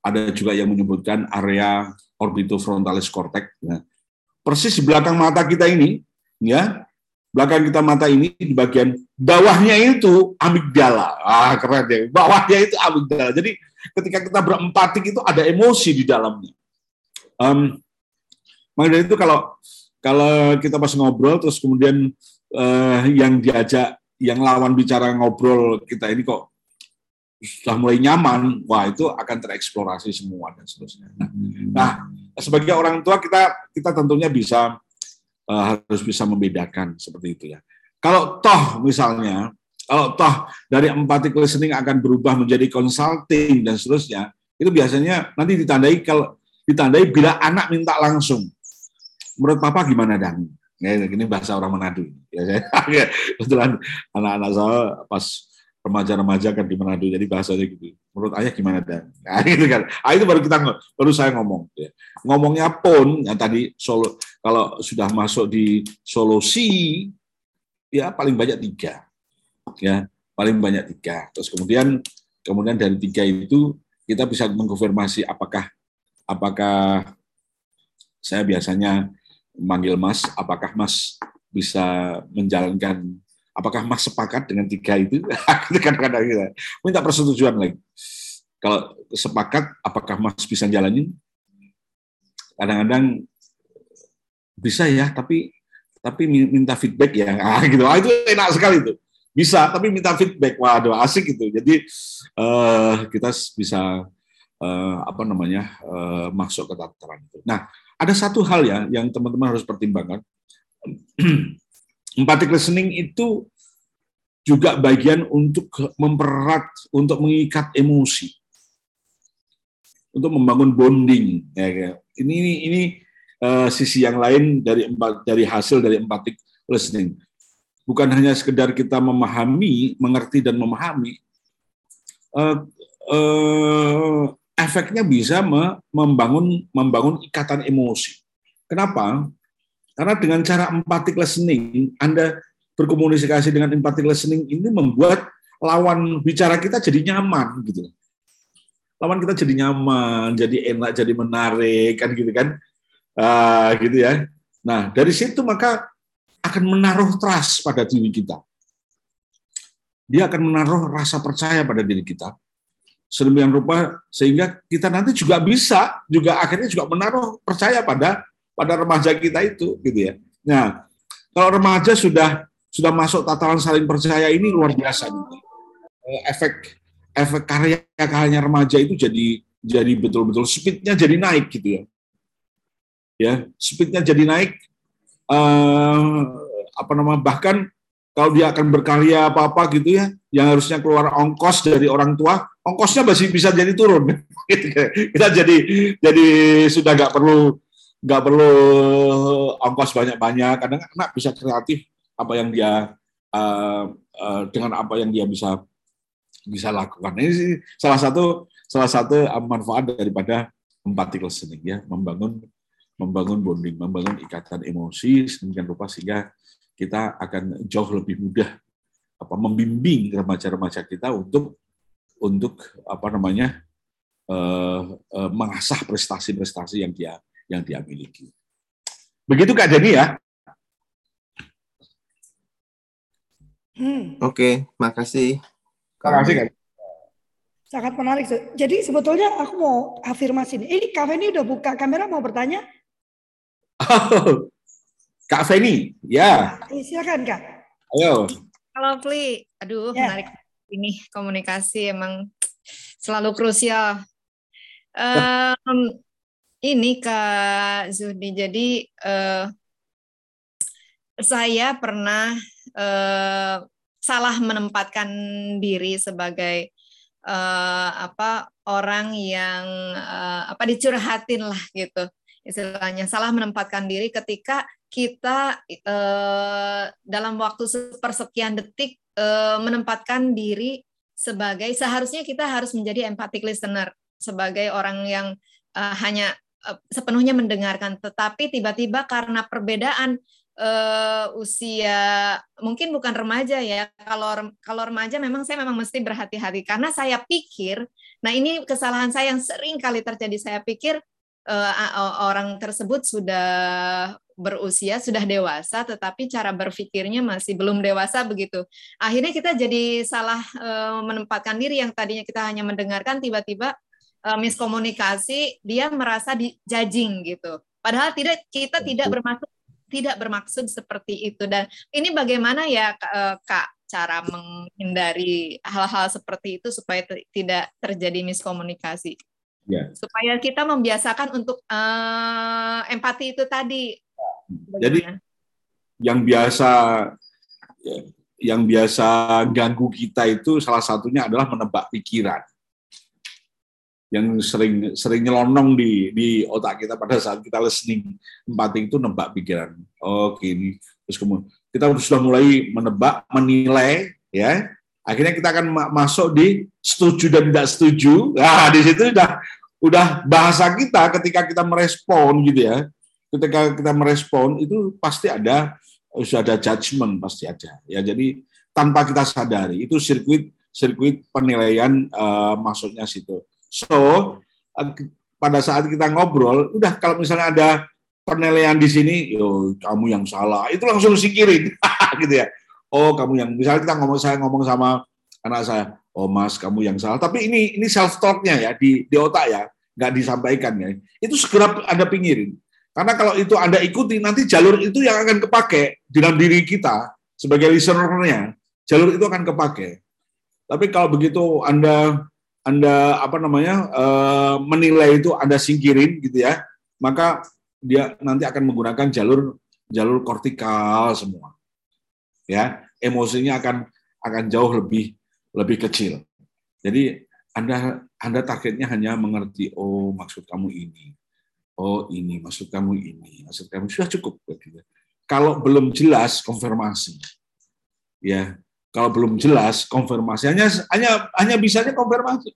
Ada juga yang menyebutkan area orbitofrontalis cortex. Ya. Persis di belakang mata kita ini, ya, belakang kita mata ini di bagian bawahnya itu amigdala. Ah, keren ya. Bawahnya itu amigdala. Jadi ketika kita berempatik itu ada emosi di dalamnya. Um, maka dari itu kalau kalau kita pas ngobrol terus kemudian uh, yang diajak yang lawan bicara ngobrol kita ini kok sudah mulai nyaman, wah itu akan tereksplorasi semua dan seterusnya. Nah, nah sebagai orang tua kita kita tentunya bisa uh, harus bisa membedakan seperti itu ya. Kalau toh misalnya, kalau toh dari empathic listening akan berubah menjadi consulting dan seterusnya, itu biasanya nanti ditandai kalau ditandai bila anak minta langsung menurut papa gimana dan ya ini bahasa orang Manado ya saya ya, kebetulan anak-anak saya pas remaja-remaja kan di Manado jadi bahasanya gitu. Menurut ayah gimana dan? Nah, gitu kan. Nah, itu baru kita baru saya ngomong ya. ngomongnya pun yang tadi solo kalau sudah masuk di solusi ya paling banyak tiga. Ya paling banyak tiga. Terus kemudian kemudian dari tiga itu kita bisa mengkonfirmasi apakah apakah saya biasanya manggil Mas, apakah Mas bisa menjalankan, apakah Mas sepakat dengan tiga itu? Kadang-kadang kita minta persetujuan lagi. Kalau sepakat, apakah Mas bisa jalanin? Kadang-kadang bisa ya, tapi tapi minta feedback ya, ah, gitu. Ah, itu enak sekali itu. Bisa, tapi minta feedback. Waduh, asik itu. Jadi uh, kita bisa uh, apa namanya uh, masuk ke tataran itu. Nah, ada satu hal ya yang teman-teman harus pertimbangkan. Empathic listening itu juga bagian untuk mempererat, untuk mengikat emosi, untuk membangun bonding. Ya, ya. Ini ini uh, sisi yang lain dari empat dari hasil dari empathic listening. Bukan hanya sekedar kita memahami, mengerti dan memahami, uh, uh, efeknya bisa membangun membangun ikatan emosi. Kenapa? Karena dengan cara empathic listening, Anda berkomunikasi dengan empathic listening ini membuat lawan bicara kita jadi nyaman gitu. Lawan kita jadi nyaman, jadi enak, jadi menarik kan gitu kan uh, gitu ya. Nah dari situ maka akan menaruh trust pada diri kita. Dia akan menaruh rasa percaya pada diri kita. Sedemikian rupa sehingga kita nanti juga bisa juga akhirnya juga menaruh percaya pada pada remaja kita itu gitu ya. Nah, kalau remaja sudah sudah masuk tataran saling percaya ini luar biasa gitu. Efek efek karya-karyanya remaja itu jadi jadi betul-betul speednya jadi naik gitu ya ya speednya jadi naik uh, apa nama bahkan kalau dia akan berkarya apa apa gitu ya yang harusnya keluar ongkos dari orang tua ongkosnya masih bisa jadi turun gitu kita jadi jadi sudah nggak perlu nggak perlu ongkos banyak banyak kadang anak bisa kreatif apa yang dia uh, uh, dengan apa yang dia bisa bisa lakukan. Ini salah satu salah satu manfaat daripada empathic listening ya. Membangun membangun bonding, membangun ikatan emosi sedemikian rupa sehingga kita akan jauh lebih mudah apa membimbing remaja-remaja kita untuk untuk apa namanya uh, uh, mengasah prestasi-prestasi yang dia yang dia miliki. Begitu Kak Jenny ya. Hmm. Oke, makasih. Terima kasih Kak. Sangat menarik. Jadi sebetulnya aku mau afirmasi ini. Ini kafe ini udah buka kamera mau bertanya? Oh, Kak Feni, ya. ya. Silakan Kak. Ayo. Halo Fli, aduh ya. menarik ini komunikasi emang selalu krusial. Um, ini Kak Zuhdi, jadi uh, saya pernah uh, salah menempatkan diri sebagai uh, apa orang yang uh, apa dicurhatin lah gitu. Istilahnya salah menempatkan diri ketika kita eh, dalam waktu sepersekian detik eh, menempatkan diri sebagai seharusnya kita harus menjadi empathic listener sebagai orang yang eh, hanya eh, sepenuhnya mendengarkan tetapi tiba-tiba karena perbedaan uh, usia mungkin bukan remaja ya. Kalau kalau remaja memang saya memang mesti berhati-hati karena saya pikir, nah ini kesalahan saya yang sering kali terjadi. Saya pikir uh, orang tersebut sudah berusia, sudah dewasa, tetapi cara berpikirnya masih belum dewasa begitu. Akhirnya kita jadi salah uh, menempatkan diri yang tadinya kita hanya mendengarkan, tiba-tiba uh, miskomunikasi, dia merasa di judging gitu. Padahal tidak kita tidak bermaksud tidak bermaksud seperti itu dan ini bagaimana ya kak cara menghindari hal-hal seperti itu supaya tidak terjadi miskomunikasi Ya. Supaya kita membiasakan untuk uh, empati itu tadi. Bagaimana? Jadi yang biasa yang biasa ganggu kita itu salah satunya adalah menebak pikiran. Yang sering sering nyelonong di di otak kita pada saat kita listening empati itu nebak pikiran. Oh, gini. Terus kemudian kita sudah mulai menebak, menilai ya akhirnya kita akan masuk di setuju dan tidak setuju. Nah, di situ sudah udah bahasa kita ketika kita merespon gitu ya ketika kita merespon itu pasti ada sudah ada judgement pasti aja ya jadi tanpa kita sadari itu sirkuit sirkuit penilaian uh, masuknya situ so pada saat kita ngobrol udah kalau misalnya ada penilaian di sini yo kamu yang salah. Itu langsung singkirin gitu ya. Oh kamu yang misalnya kita ngomong saya ngomong sama anak saya oh mas kamu yang salah. Tapi ini ini self talknya ya di di otak ya nggak disampaikan ya. Itu segera anda pinggirin. Karena kalau itu anda ikuti nanti jalur itu yang akan kepake dalam diri kita sebagai listenernya jalur itu akan kepake. Tapi kalau begitu anda anda apa namanya uh, menilai itu anda singkirin gitu ya maka dia nanti akan menggunakan jalur jalur kortikal semua ya emosinya akan akan jauh lebih lebih kecil. Jadi Anda Anda targetnya hanya mengerti oh maksud kamu ini. oh ini maksud kamu ini, maksud kamu sudah cukup. Gitu. Kalau belum jelas konfirmasi, ya kalau belum jelas konfirmasi hanya hanya hanya bisanya konfirmasi.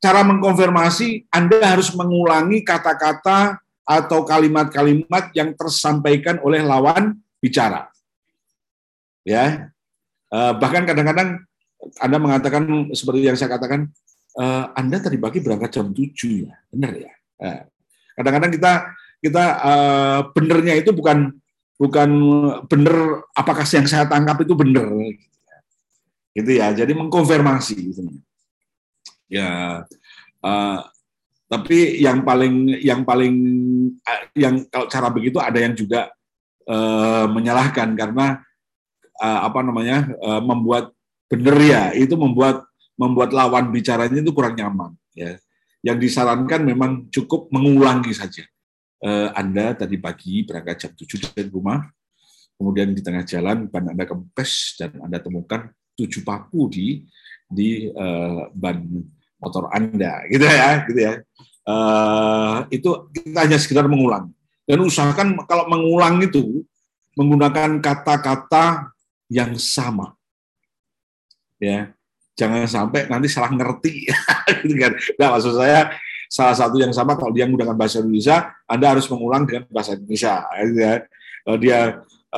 Cara mengkonfirmasi Anda harus mengulangi kata-kata atau kalimat-kalimat yang tersampaikan oleh lawan bicara. Ya, eh, bahkan kadang-kadang Anda mengatakan seperti yang saya katakan, eh, Anda tadi pagi berangkat jam 7 ya, benar ya. Eh, kadang-kadang kita kita benernya itu bukan bukan benar apakah yang saya tangkap itu benar gitu ya jadi mengkonfirmasi gitu ya uh, tapi yang paling yang paling yang kalau cara begitu ada yang juga uh, menyalahkan karena uh, apa namanya uh, membuat benar ya itu membuat membuat lawan bicaranya itu kurang nyaman ya. Yang disarankan memang cukup mengulangi saja eh, Anda tadi pagi berangkat jam 7 dari rumah, kemudian di tengah jalan ban Anda kempes dan Anda temukan tujuh paku di di eh, ban motor Anda, gitu ya, gitu ya. Eh, itu kita hanya sekedar mengulang dan usahakan kalau mengulang itu menggunakan kata-kata yang sama, ya jangan sampai nanti salah ngerti, gitu kan? Nah, maksud saya salah satu yang sama kalau dia menggunakan bahasa Indonesia, Anda harus mengulang dengan bahasa Indonesia. Ya. Kalau dia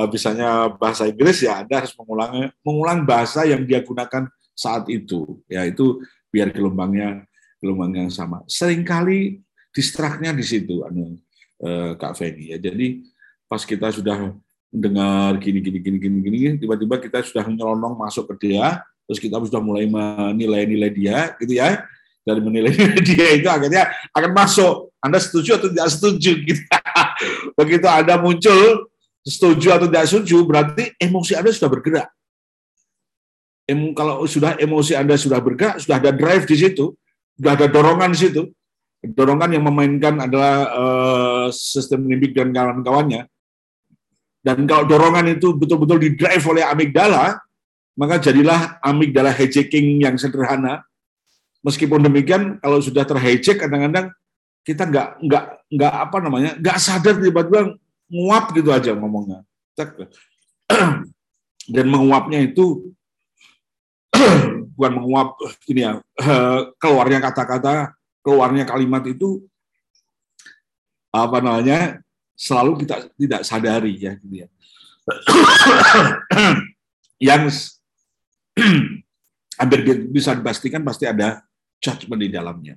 misalnya eh, bahasa Inggris ya Anda harus mengulang mengulang bahasa yang dia gunakan saat itu. Ya itu biar gelombangnya gelombang yang sama. Seringkali distraknya di situ, anu, eh, Kak Feni. Ya jadi pas kita sudah mendengar gini gini gini gini gini, tiba-tiba kita sudah nyelonong masuk ke dia, terus kita sudah mulai menilai-nilai dia, gitu ya dari menilai dia itu akhirnya akan masuk. Anda setuju atau tidak setuju? Gitu. Begitu Anda muncul setuju atau tidak setuju, berarti emosi Anda sudah bergerak. Em, kalau sudah emosi Anda sudah bergerak, sudah ada drive di situ, sudah ada dorongan di situ. Dorongan yang memainkan adalah uh, sistem limbik dan kawan-kawannya. Dan kalau dorongan itu betul-betul di drive oleh amigdala, maka jadilah amigdala hijacking yang sederhana, Meskipun demikian, kalau sudah terhijack, kadang-kadang kita nggak nggak nggak apa namanya nggak sadar tiba-tiba nguap gitu aja ngomongnya. Dan menguapnya itu bukan menguap ini ya keluarnya kata-kata keluarnya kalimat itu apa namanya selalu kita tidak sadari ya gitu ya yang hampir bisa dipastikan pasti ada judgment di dalamnya.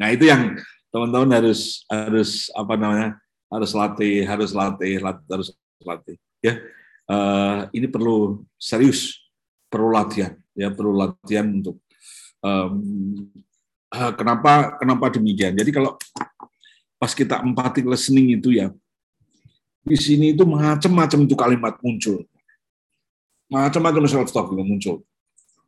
Nah itu yang teman-teman harus harus apa namanya harus latih harus latih, latih harus latih ya. Uh, ini perlu serius perlu latihan ya perlu latihan untuk um, uh, kenapa kenapa demikian? Jadi kalau pas kita empathic listening itu ya di sini itu macam-macam itu kalimat muncul. Macam-macam self talk muncul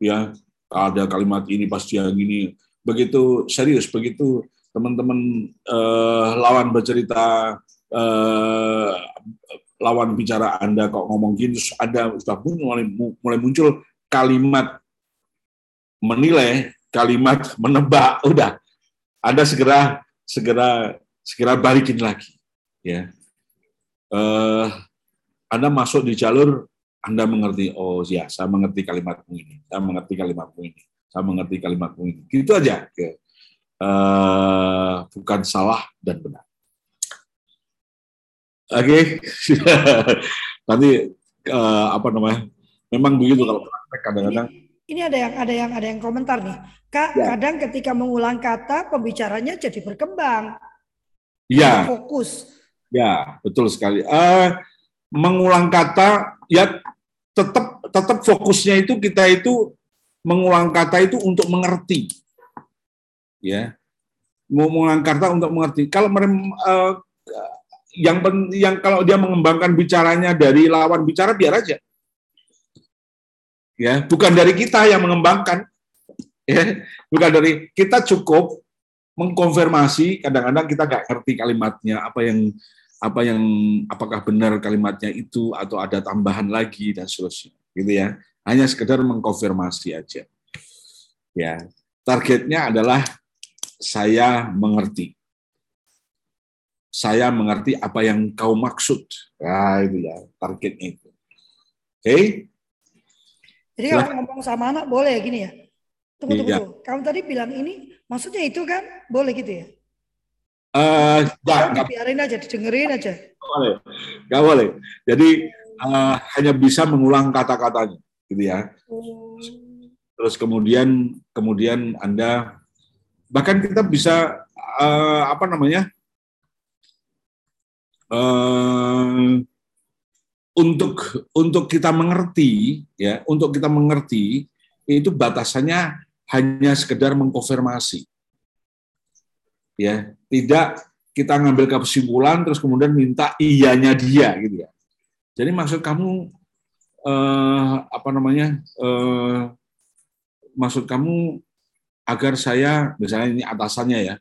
ya ada kalimat ini pasti yang gini. Begitu serius begitu teman-teman eh, lawan bercerita eh, lawan bicara anda kok ngomong gini terus ada sudah mulai mulai muncul kalimat menilai kalimat menebak udah. Anda segera segera segera balikin lagi ya. Eh, anda masuk di jalur anda mengerti, oh ya, saya mengerti kalimatmu ini, saya mengerti kalimatmu ini, saya mengerti kalimatmu ini. Gitu aja. Ya. Uh, bukan salah dan benar. Oke, okay. nanti uh, apa namanya? Memang begitu kalau praktek kadang-kadang. Ini ada yang ada yang ada yang komentar nih. Kak, ya. kadang ketika mengulang kata pembicaranya jadi berkembang. Iya. Fokus. Ya, betul sekali. Uh, mengulang kata ya tetap tetap fokusnya itu kita itu mengulang kata itu untuk mengerti. Ya. Mengulang kata untuk mengerti. Kalau uh, yang yang kalau dia mengembangkan bicaranya dari lawan bicara biar aja. Ya, bukan dari kita yang mengembangkan. Ya, bukan dari kita cukup mengkonfirmasi kadang-kadang kita nggak ngerti kalimatnya apa yang apa yang apakah benar kalimatnya itu atau ada tambahan lagi dan seterusnya gitu ya hanya sekedar mengkonfirmasi aja ya targetnya adalah saya mengerti saya mengerti apa yang kau maksud. Nah, itu ya targetnya itu. Oke? Okay? Jadi kalau ngomong sama anak boleh gini ya? Tunggu, tunggu, iya. tunggu. Kamu tadi bilang ini, maksudnya itu kan boleh gitu ya? Uh, ya, biarin aja, didengerin aja. Gak boleh, gak boleh. Jadi uh, hanya bisa mengulang kata-katanya, gitu ya. Oh. Terus kemudian, kemudian anda bahkan kita bisa uh, apa namanya? Uh, untuk untuk kita mengerti ya untuk kita mengerti itu batasannya hanya sekedar mengkonfirmasi. Ya, tidak kita ngambil kesimpulan terus kemudian minta iyanya dia gitu ya. Jadi maksud kamu eh, apa namanya? Eh, maksud kamu agar saya misalnya ini atasannya ya,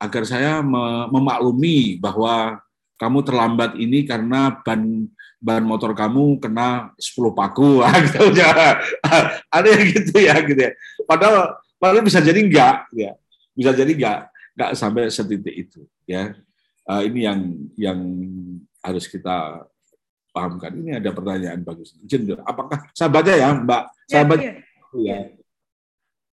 agar saya memaklumi bahwa kamu terlambat ini karena ban ban motor kamu kena 10 paku gitu ya. ada yang gitu ya gitu ya padahal padahal bisa jadi enggak ya bisa jadi enggak enggak sampai setitik itu ya. Uh, ini yang yang harus kita pahamkan. Ini ada pertanyaan bagus. Apakah saya baca ya mbak? Saya baca ya, ya.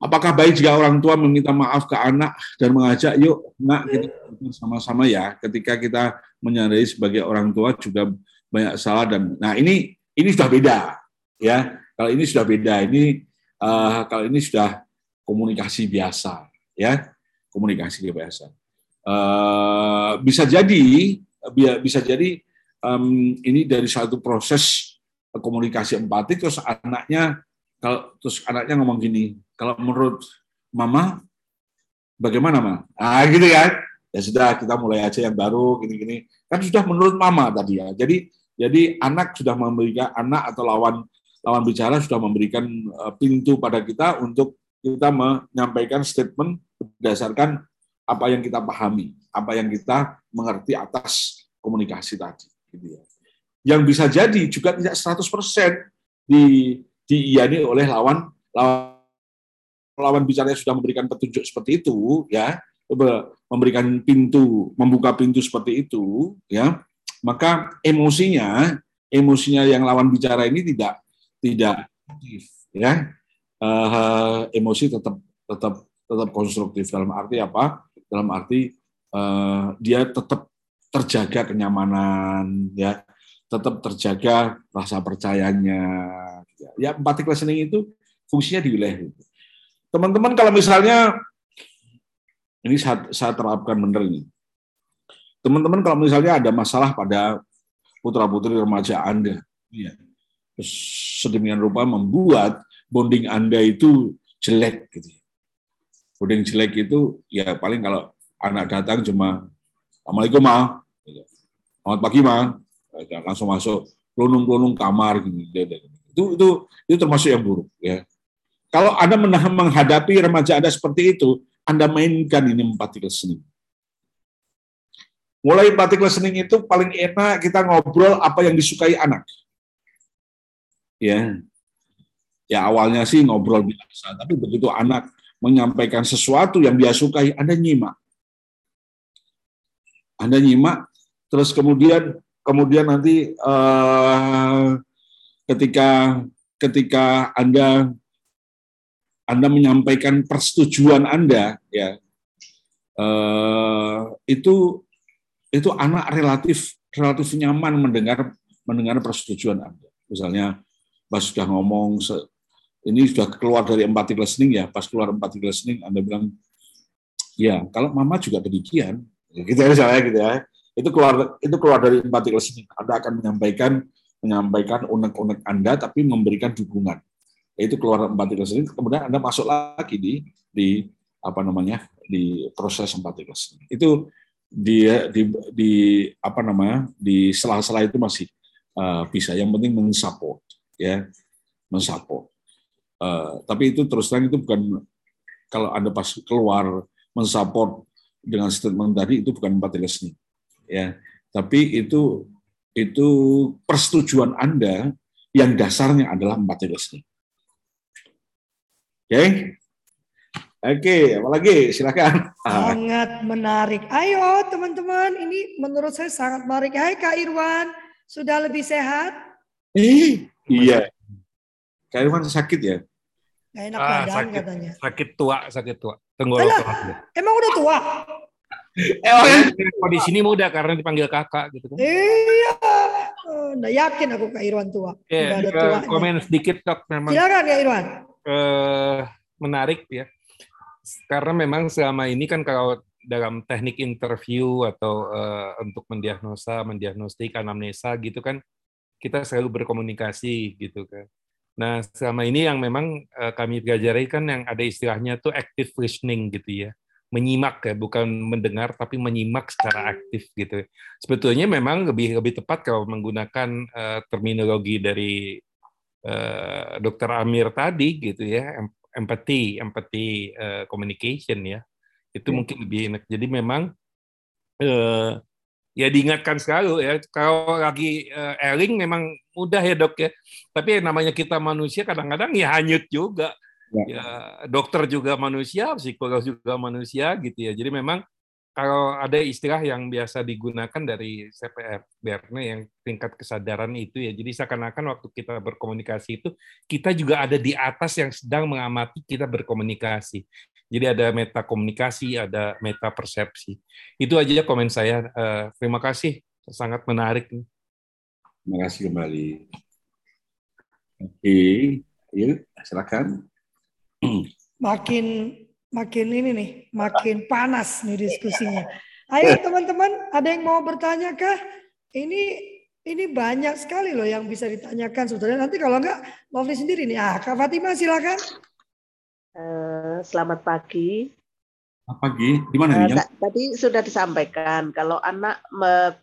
Apakah baik jika orang tua meminta maaf ke anak dan mengajak, yuk, nak, kita sama-sama ya. Ketika kita menyadari sebagai orang tua juga banyak salah dan nah ini ini sudah beda ya. Kalau ini sudah beda ini uh, kalau ini sudah komunikasi biasa ya komunikasi biasa uh, bisa jadi bisa jadi um, ini dari satu proses komunikasi empati terus anaknya kalau terus anaknya ngomong gini kalau menurut mama bagaimana ma? Ah gitu ya. Ya sudah kita mulai aja yang baru gini-gini. Kan sudah menurut mama tadi ya. Jadi jadi anak sudah memberikan anak atau lawan lawan bicara sudah memberikan eh, pintu pada kita untuk kita menyampaikan statement berdasarkan apa yang kita pahami, apa yang kita mengerti atas komunikasi tadi. Gitu ya. Yang bisa jadi juga tidak 100% di diiyani oleh lawan lawan lawan bicara yang sudah memberikan petunjuk seperti itu, ya memberikan pintu, membuka pintu seperti itu, ya maka emosinya emosinya yang lawan bicara ini tidak tidak ya uh, emosi tetap tetap tetap konstruktif. Dalam arti apa? Dalam arti uh, dia tetap terjaga kenyamanan ya. Tetap terjaga rasa percayanya. Ya empathic listening itu fungsinya di wilayah itu. Teman-teman kalau misalnya ini saya, saya terapkan benar ini. Teman-teman kalau misalnya ada masalah pada putra-putri remaja Anda, ya, sedemikian rupa membuat bonding Anda itu jelek gitu. Bonding jelek itu ya paling kalau anak datang cuma Assalamualaikum ma, gitu. selamat pagi ma, langsung masuk pelunung-pelunung kamar gitu. Itu itu itu termasuk yang buruk ya. Kalau Anda menghadapi remaja Anda seperti itu, Anda mainkan ini empati listening. Mulai batik listening itu paling enak kita ngobrol apa yang disukai anak. Ya. Ya awalnya sih ngobrol biasa, tapi begitu anak menyampaikan sesuatu yang dia sukai, Anda nyimak. Anda nyimak, terus kemudian kemudian nanti uh, ketika ketika Anda Anda menyampaikan persetujuan Anda, ya uh, itu itu anak relatif relatif nyaman mendengar mendengar persetujuan Anda. Misalnya pas sudah ngomong ini sudah keluar dari empathic listening ya, pas keluar empathic listening Anda bilang ya, kalau mama juga demikian. Gitu ya misalnya gitu ya. Itu keluar itu keluar dari empathic listening. Anda akan menyampaikan menyampaikan unek-unek Anda tapi memberikan dukungan. Itu keluar empathic listening, kemudian Anda masuk lagi di di apa namanya? di proses empathic listening. Itu dia di, di apa namanya di sela-sela itu masih uh, bisa. Yang penting mensupport, ya, mensupport. Uh, tapi itu terus terang itu bukan kalau anda pas keluar mensupport dengan statement tadi itu bukan empathy listening, ya. Tapi itu itu persetujuan anda yang dasarnya adalah listening. Oke, okay? Oke, apalagi silakan. Sangat menarik. Ayo teman-teman, ini menurut saya sangat menarik. Hai Kak Irwan, sudah lebih sehat? Eh, iya. Kak Irwan sakit ya? Gak enak ah, badan sakit, katanya. Sakit tua, sakit tua. Tunggu. emang udah tua? Emang oh, di sini muda karena dipanggil kakak gitu kan. Iya. Nah, yakin aku Kak Irwan tua. Iya, yeah, komen sedikit dok memang. Silakan Kak Irwan. Uh, menarik ya karena memang selama ini kan kalau dalam teknik interview atau uh, untuk mendiagnosa, mendiagnostik anamnesa gitu kan kita selalu berkomunikasi gitu kan. Nah selama ini yang memang uh, kami pelajari kan yang ada istilahnya tuh active listening gitu ya, menyimak ya bukan mendengar tapi menyimak secara aktif gitu. Sebetulnya memang lebih lebih tepat kalau menggunakan uh, terminologi dari uh, Dokter Amir tadi gitu ya empathy, empathy uh, communication ya. Itu ya. mungkin lebih enak. Jadi memang uh, ya diingatkan selalu ya kalau lagi uh, airing memang mudah ya dok ya. Tapi yang namanya kita manusia kadang-kadang ya hanyut juga. Ya. ya dokter juga manusia, psikolog juga manusia gitu ya. Jadi memang kalau ada istilah yang biasa digunakan dari CPR Berne yang tingkat kesadaran itu ya. Jadi seakan-akan waktu kita berkomunikasi itu kita juga ada di atas yang sedang mengamati kita berkomunikasi. Jadi ada meta komunikasi, ada meta persepsi. Itu aja komen saya. Uh, terima kasih, sangat menarik. Terima kasih kembali. Oke, yuk silakan. Makin makin ini nih, makin panas nih diskusinya. Ayo teman-teman, ada yang mau bertanya kah? Ini ini banyak sekali loh yang bisa ditanyakan sebetulnya. Nanti kalau enggak, Lovely sendiri nih. Ah, Kak Fatima silakan. Uh, selamat pagi. Selamat pagi. Di mana uh, Tadi sudah disampaikan kalau anak me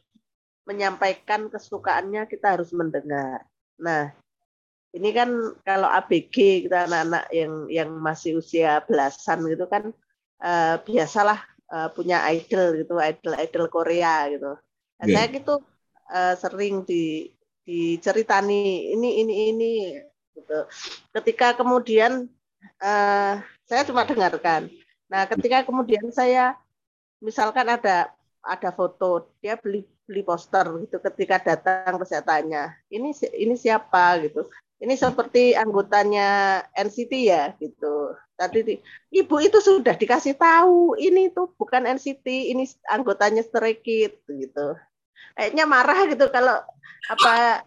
menyampaikan kesukaannya kita harus mendengar. Nah, ini kan kalau ABG kita anak-anak yang yang masih usia belasan gitu kan uh, biasalah uh, punya idol gitu idol idol Korea gitu yeah. saya gitu uh, sering di diceritani ini ini ini gitu ketika kemudian uh, saya cuma dengarkan nah ketika kemudian saya misalkan ada ada foto dia beli beli poster gitu ketika datang kesehatannya ini ini siapa gitu ini seperti anggotanya NCT ya gitu. Tadi di, ibu itu sudah dikasih tahu ini tuh bukan NCT, ini anggotanya Stray Kids gitu. Kayaknya marah gitu kalau apa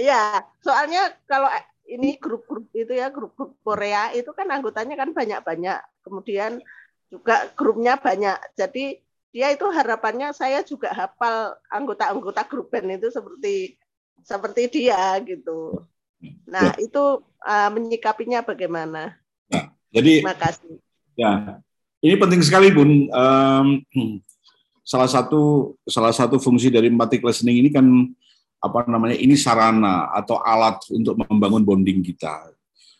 ya soalnya kalau ini grup-grup itu ya grup-grup Korea itu kan anggotanya kan banyak-banyak kemudian juga grupnya banyak jadi dia itu harapannya saya juga hafal anggota-anggota grup band itu seperti seperti dia gitu Nah, ya. itu uh, menyikapinya bagaimana? Nah, jadi Terima kasih. Ya, ini penting sekali, Bun. Um, salah satu salah satu fungsi dari empathic listening ini kan apa namanya? Ini sarana atau alat untuk membangun bonding kita.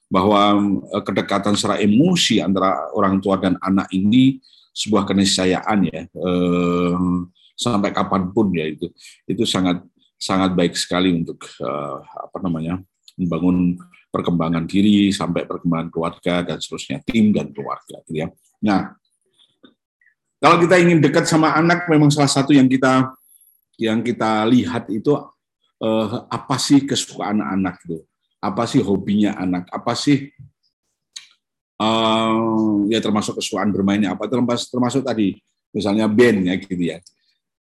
Bahwa uh, kedekatan secara emosi antara orang tua dan anak ini sebuah keniscayaan ya. Uh, sampai kapan pun ya itu itu sangat sangat baik sekali untuk uh, apa namanya membangun perkembangan diri sampai perkembangan keluarga dan seterusnya tim dan keluarga gitu ya. Nah, kalau kita ingin dekat sama anak memang salah satu yang kita yang kita lihat itu eh, apa sih kesukaan anak itu? Apa sih hobinya anak? Apa sih eh, ya termasuk kesukaan bermainnya apa termasuk termasuk tadi misalnya band ya gitu ya.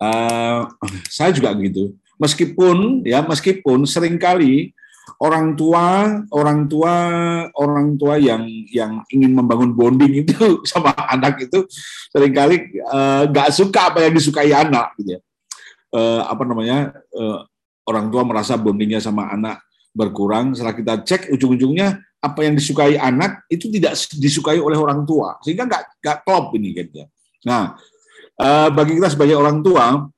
Uh, saya juga gitu. Meskipun ya meskipun sering kali orang tua orang tua orang tua yang yang ingin membangun bonding itu sama anak itu sering kali eh, nggak uh, suka apa yang disukai anak gitu ya uh, apa namanya uh, orang tua merasa bondingnya sama anak berkurang setelah kita cek ujung-ujungnya apa yang disukai anak itu tidak disukai oleh orang tua sehingga nggak nggak klop ini gitu nah uh, bagi kita sebagai orang tua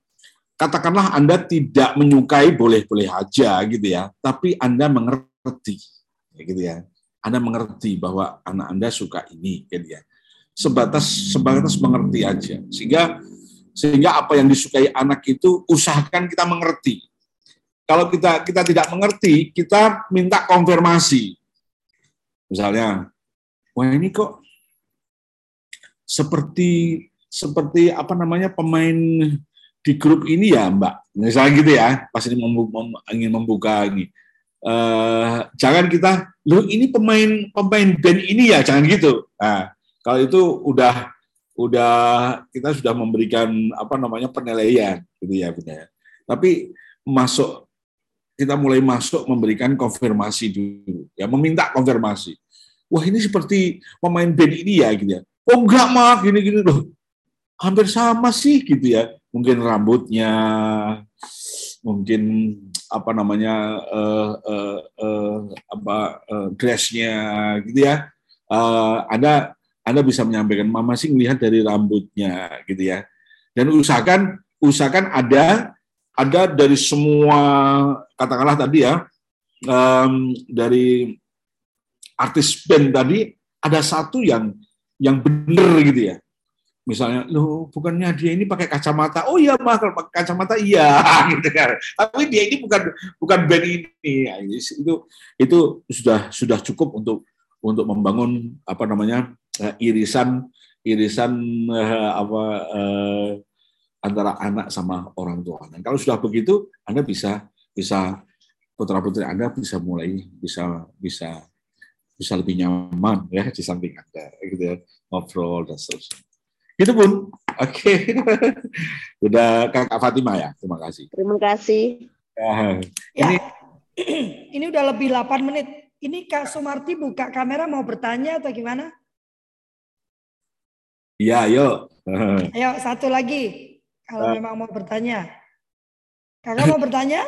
katakanlah Anda tidak menyukai boleh-boleh aja gitu ya, tapi Anda mengerti, ya gitu ya. Anda mengerti bahwa anak Anda suka ini, gitu ya. Sebatas sebatas mengerti aja, sehingga sehingga apa yang disukai anak itu usahakan kita mengerti. Kalau kita kita tidak mengerti, kita minta konfirmasi. Misalnya, wah ini kok seperti seperti apa namanya pemain di grup ini ya Mbak, misalnya gitu ya, pas ini membuka, ingin membuka ini. Uh, jangan kita, lu ini pemain pemain band ini ya, jangan gitu. Nah, kalau itu udah udah kita sudah memberikan apa namanya penilaian gitu ya, benar. Tapi masuk kita mulai masuk memberikan konfirmasi dulu, ya meminta konfirmasi. Wah ini seperti pemain band ini ya, gitu ya. Oh enggak mah, gini-gini loh. Hampir sama sih gitu ya mungkin rambutnya, mungkin apa namanya uh, uh, uh, apa uh, dressnya gitu ya. Uh, anda Anda bisa menyampaikan mama sih melihat dari rambutnya gitu ya. Dan usahakan usahakan ada ada dari semua katakanlah tadi ya um, dari artis band tadi ada satu yang yang benar gitu ya. Misalnya lo bukannya dia ini pakai kacamata? Oh iya mah kalau pakai kacamata iya. Gitu kan. Tapi dia ini bukan bukan band ini. Ya, itu itu sudah sudah cukup untuk untuk membangun apa namanya eh, irisan irisan uh, apa uh, antara anak sama orang tua dan kalau sudah begitu anda bisa bisa putra putri anda bisa mulai bisa bisa bisa lebih nyaman ya di samping anda gitu ya ngobrol dan seterusnya itu pun. Oke. Udah Kakak Fatima ya. Terima kasih. Terima kasih. Ya. Ini ya. ini udah lebih 8 menit. Ini Kak Sumarti buka kamera mau bertanya atau gimana? Iya, yuk. Ayo satu lagi. Kalau uh. memang mau bertanya. Kakak mau bertanya?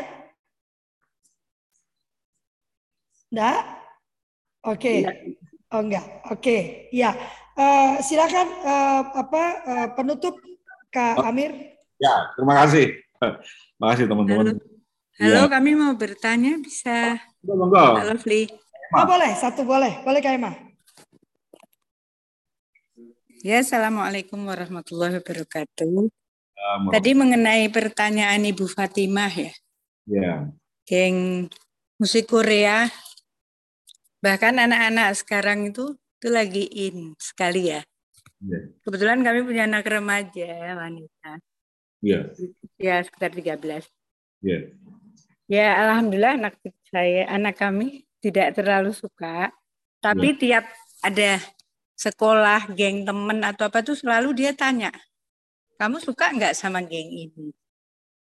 Enggak? Oke. Okay. Iya. Oh enggak. Oke. Okay. Ya. Uh, silakan uh, apa uh, penutup Kak oh. Amir. Ya, terima kasih. Terima kasih teman-teman. Halo, Halo ya. kami mau bertanya bisa. Oh, monggo. Lovely. Oh, boleh, satu boleh. Boleh Kak Emma. Ya, Assalamualaikum warahmatullahi wabarakatuh. Tadi mengenai pertanyaan Ibu Fatimah ya. Ya. Geng musik Korea. Bahkan anak-anak sekarang itu itu lagi in sekali ya. Yeah. Kebetulan kami punya anak remaja wanita. Yeah. Ya sekitar 13. Iya. Yeah. Ya alhamdulillah anak saya anak kami tidak terlalu suka, tapi yeah. tiap ada sekolah, geng temen atau apa tuh selalu dia tanya, kamu suka nggak sama geng ini?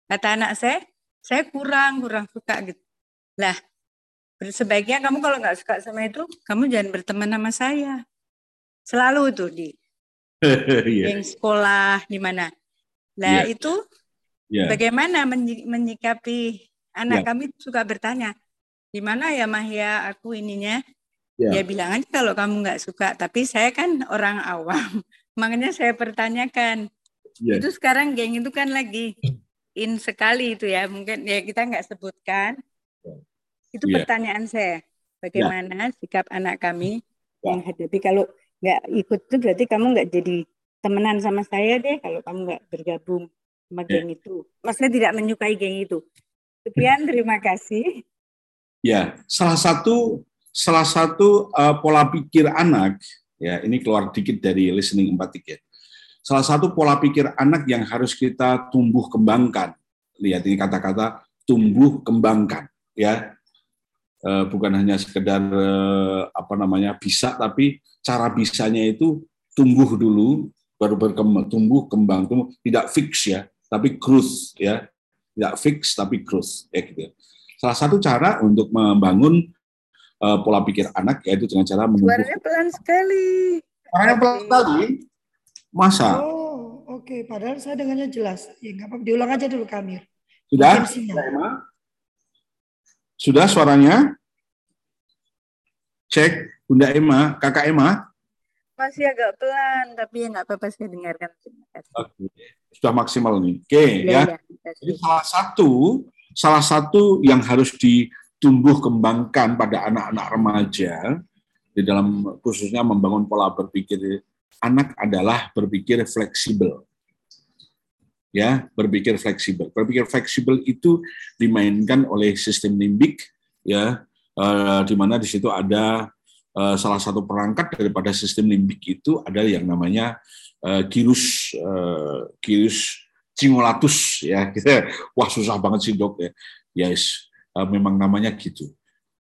Kata anak saya, saya kurang kurang suka gitu. Lah sebaiknya kamu kalau nggak suka sama itu, kamu jangan berteman sama saya. Selalu itu di yeah. yang sekolah di mana. Nah yeah. itu yeah. bagaimana menyikapi anak yeah. kami suka bertanya, di mana ya Mahya aku ininya? Yeah. Dia bilang aja kalau kamu nggak suka, tapi saya kan orang awam, makanya saya pertanyakan. Yeah. Itu sekarang geng itu kan lagi in sekali itu ya, mungkin ya kita nggak sebutkan. Itu yeah. pertanyaan saya. Bagaimana yeah. sikap anak kami yeah. menghadapi kalau nggak ikut itu berarti kamu nggak jadi temenan sama saya deh kalau kamu nggak bergabung sama yeah. geng itu. Maksudnya tidak menyukai geng itu. Sekian, terima kasih. Ya, salah satu salah satu uh, pola pikir anak ya ini keluar dikit dari listening empatik ya. Salah satu pola pikir anak yang harus kita tumbuh kembangkan. Lihat ini kata-kata tumbuh kembangkan ya. Eh, bukan hanya sekedar eh, apa namanya bisa tapi cara bisanya itu tumbuh dulu baru berkembang tumbuh kembang tumbuh tidak fix ya tapi growth ya tidak fix tapi growth ya gitu ya. salah satu cara untuk membangun uh, pola pikir anak yaitu dengan cara menumbuh suaranya pelan sekali suaranya pelan sekali masa oh oke okay. padahal saya dengannya jelas ya nggak apa diulang aja dulu kami sudah sudah suaranya? Cek, Bunda Emma, Kakak Emma. Masih agak pelan, tapi nggak apa-apa saya dengarkan. Oke, sudah maksimal nih. Oke, ya. ya. ya. Jadi salah satu, salah satu yang harus ditumbuh kembangkan pada anak-anak remaja di dalam khususnya membangun pola berpikir anak adalah berpikir fleksibel. Ya berpikir fleksibel. Berpikir fleksibel itu dimainkan oleh sistem limbik ya uh, di mana di situ ada uh, salah satu perangkat daripada sistem limbik itu adalah yang namanya uh, gyrus uh, gyrus cingulatus ya. Wah susah banget sih dok ya. Yes uh, memang namanya gitu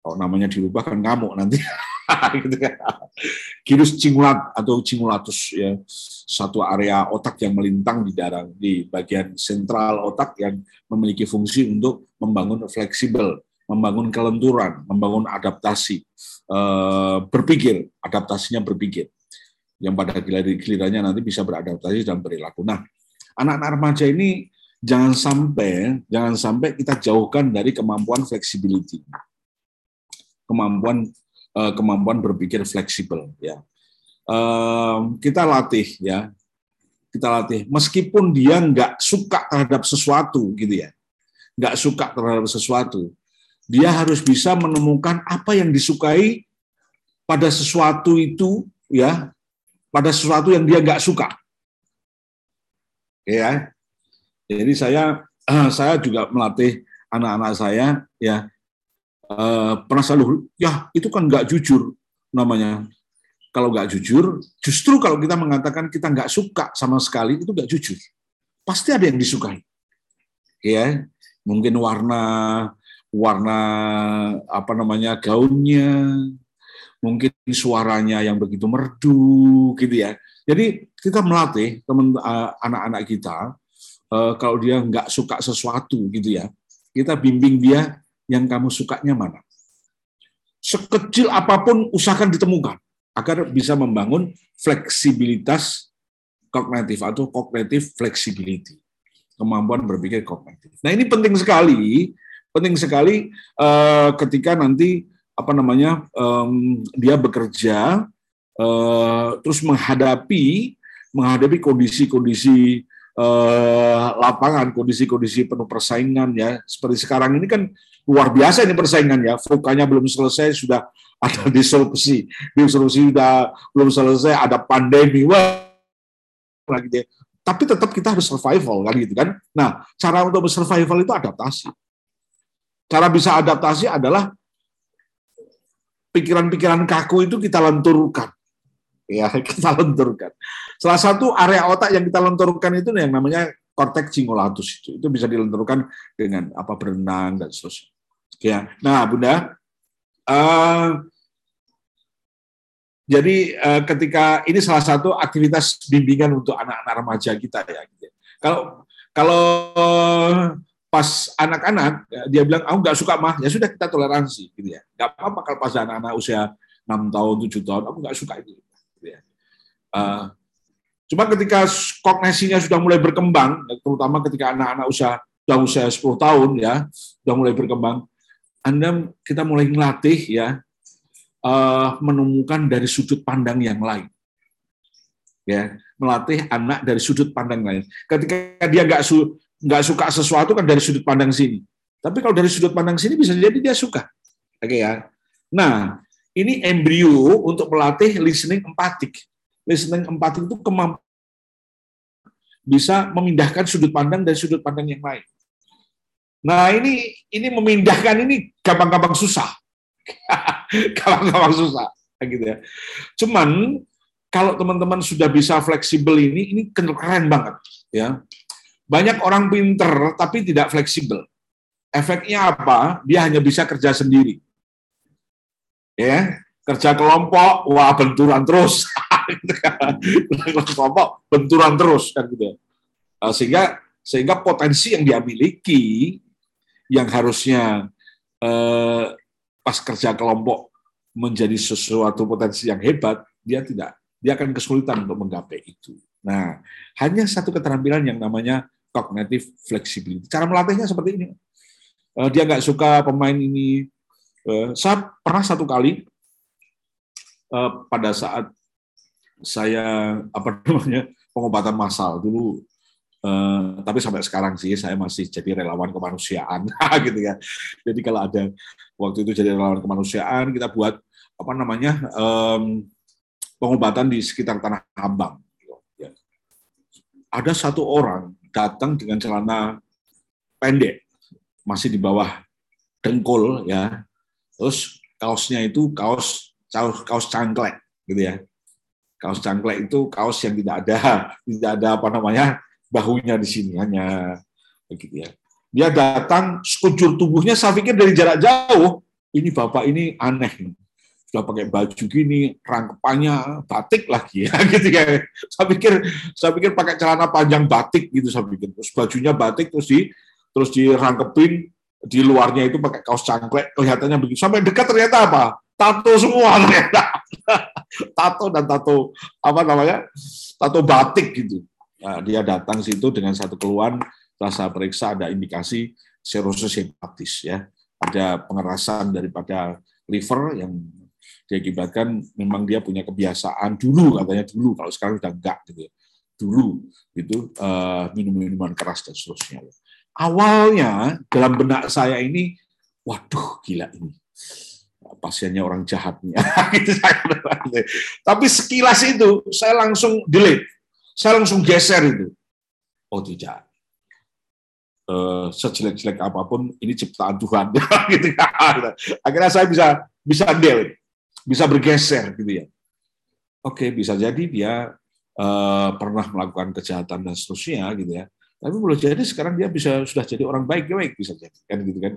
kalau namanya dirubah kan ngamuk nanti gitu ya. Cingulat atau cingulatus ya satu area otak yang melintang di darah di bagian sentral otak yang memiliki fungsi untuk membangun fleksibel, membangun kelenturan, membangun adaptasi, eh, berpikir, adaptasinya berpikir yang pada gilirannya nanti bisa beradaptasi dan perilaku. Nah, anak-anak remaja ini jangan sampai jangan sampai kita jauhkan dari kemampuan flexibility kemampuan uh, kemampuan berpikir fleksibel ya. Uh, kita latih ya, kita latih. Meskipun dia nggak suka terhadap sesuatu gitu ya, nggak suka terhadap sesuatu, dia harus bisa menemukan apa yang disukai pada sesuatu itu ya, pada sesuatu yang dia nggak suka. Ya, jadi saya saya juga melatih anak-anak saya ya Eh, pernah selalu ya itu kan nggak jujur namanya. Kalau nggak jujur justru kalau kita mengatakan kita nggak suka sama sekali itu nggak jujur. Pasti ada yang disukai. Ya mungkin warna warna apa namanya gaunnya mungkin suaranya yang begitu merdu gitu ya. Jadi kita melatih teman eh, anak-anak kita eh, kalau dia nggak suka sesuatu gitu ya kita bimbing dia yang kamu sukanya mana. Sekecil apa pun usahakan ditemukan agar bisa membangun fleksibilitas kognitif atau kognitif flexibility, kemampuan berpikir kognitif. Nah ini penting sekali, penting sekali uh, ketika nanti apa namanya um, dia bekerja uh, terus menghadapi menghadapi kondisi-kondisi uh, lapangan, kondisi-kondisi penuh persaingan ya seperti sekarang ini kan luar biasa ini persaingan ya. Vokanya belum selesai sudah ada disolusi, disolusi sudah belum selesai ada pandemi wah lagi deh. Tapi tetap kita harus survival kan gitu kan. Nah, cara untuk survival itu adaptasi. Cara bisa adaptasi adalah pikiran-pikiran kaku itu kita lenturkan. Ya, kita lenturkan. Salah satu area otak yang kita lenturkan itu yang namanya korteks cingulatus itu. Itu bisa dilenturkan dengan apa berenang dan seterusnya. Ya, nah Bunda, uh, jadi uh, ketika ini salah satu aktivitas bimbingan untuk anak-anak remaja kita ya. Gitu. Kalau kalau pas anak-anak dia bilang aku nggak suka mah, ya sudah kita toleransi gitu ya. Nggak apa-apa kalau pas anak-anak usia 6 tahun, 7 tahun, aku nggak suka itu. Gitu ya. Uh, Cuma ketika kognisinya sudah mulai berkembang, terutama ketika anak-anak usia sudah usia 10 tahun ya, sudah mulai berkembang, Anda kita mulai melatih ya uh, menemukan dari sudut pandang yang lain. Ya, melatih anak dari sudut pandang lain. Ketika dia nggak su nggak suka sesuatu kan dari sudut pandang sini. Tapi kalau dari sudut pandang sini bisa jadi dia suka. Oke ya. Nah, ini embrio untuk melatih listening empatik listening empati itu kemampuan bisa memindahkan sudut pandang dari sudut pandang yang lain. Nah ini ini memindahkan ini gampang-gampang susah, gampang-gampang susah, gitu ya. Cuman kalau teman-teman sudah bisa fleksibel ini, ini keren banget, ya. Banyak orang pinter tapi tidak fleksibel. Efeknya apa? Dia hanya bisa kerja sendiri. Ya, kerja kelompok, wah benturan terus. kelompok benturan terus kan gitu. Uh, sehingga sehingga potensi yang dia miliki yang harusnya uh, pas kerja kelompok menjadi sesuatu potensi yang hebat, dia tidak, dia akan kesulitan untuk menggapai itu. Nah, hanya satu keterampilan yang namanya cognitive flexibility. Cara melatihnya seperti ini. Uh, dia nggak suka pemain ini. Uh, saya pernah satu kali uh, pada saat saya apa namanya pengobatan massal dulu eh, tapi sampai sekarang sih saya masih jadi relawan kemanusiaan gitu ya jadi kalau ada waktu itu jadi relawan kemanusiaan kita buat apa namanya um, pengobatan di sekitar tanah abang ya. ada satu orang datang dengan celana pendek masih di bawah dengkul ya terus kaosnya itu kaos kaos kaos cangklek gitu ya. Kaos cangklek itu kaos yang tidak ada tidak ada apa namanya bahunya di sini hanya begitu ya. Dia datang sekujur tubuhnya saya pikir dari jarak jauh ini bapak ini aneh sudah pakai baju gini, rangkepannya batik lagi ya gitu ya. Saya pikir saya pikir pakai celana panjang batik gitu saya pikir. Terus bajunya batik terus di terus dirangkepin di luarnya itu pakai kaos cangklek kelihatannya begitu. Sampai dekat ternyata apa? Tato semua ternyata. tato dan tato apa namanya? Tato batik gitu. Nah, dia datang situ dengan satu keluhan rasa periksa ada indikasi serosis hepatis ya. Ada pengerasan daripada liver yang diakibatkan memang dia punya kebiasaan dulu katanya dulu kalau sekarang udah enggak gitu ya. dulu itu uh, minum minuman keras dan seterusnya. Awalnya dalam benak saya ini waduh gila ini. Pasiennya orang jahatnya gitu tapi sekilas itu saya langsung delete saya langsung geser itu oh tidak uh, sejelek-jelek apa pun ini ciptaan Tuhan gitu akhirnya saya bisa bisa delete bisa bergeser gitu ya. Oke, bisa jadi dia uh, pernah melakukan kejahatan dan seterusnya gitu ya. Tapi boleh jadi sekarang dia bisa sudah jadi orang baik-baik bisa jadi kan gitu kan.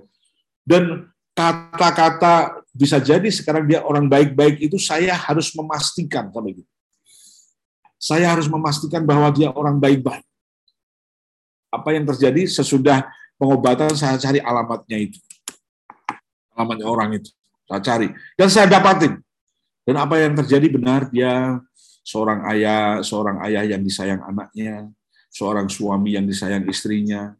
Dan kata-kata bisa jadi sekarang dia orang baik-baik itu saya harus memastikan sampai gitu. Saya harus memastikan bahwa dia orang baik-baik. Apa yang terjadi sesudah pengobatan saya cari alamatnya itu. Alamatnya orang itu. Saya cari dan saya dapatin. Dan apa yang terjadi benar dia seorang ayah, seorang ayah yang disayang anaknya, seorang suami yang disayang istrinya,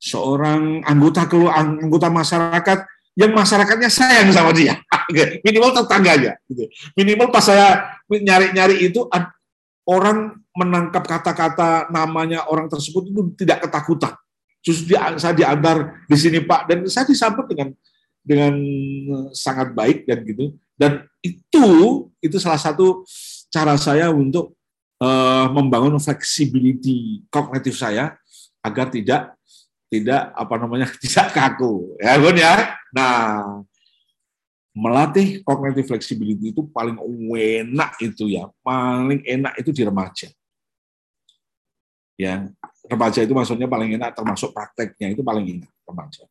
seorang anggota anggota masyarakat yang masyarakatnya sayang sama dia, minimal tetangganya. Gitu. Minimal pas saya nyari-nyari itu orang menangkap kata-kata namanya orang tersebut itu tidak ketakutan. Justru dia, saya diantar di sini Pak dan saya disambut dengan dengan sangat baik dan gitu. Dan itu itu salah satu cara saya untuk uh, membangun flexibility kognitif saya agar tidak tidak apa namanya tidak kaku ya Bun ya. Nah, melatih kognitif flexibility itu paling enak itu ya, paling enak itu di remaja. Ya, remaja itu maksudnya paling enak termasuk prakteknya itu paling enak remaja.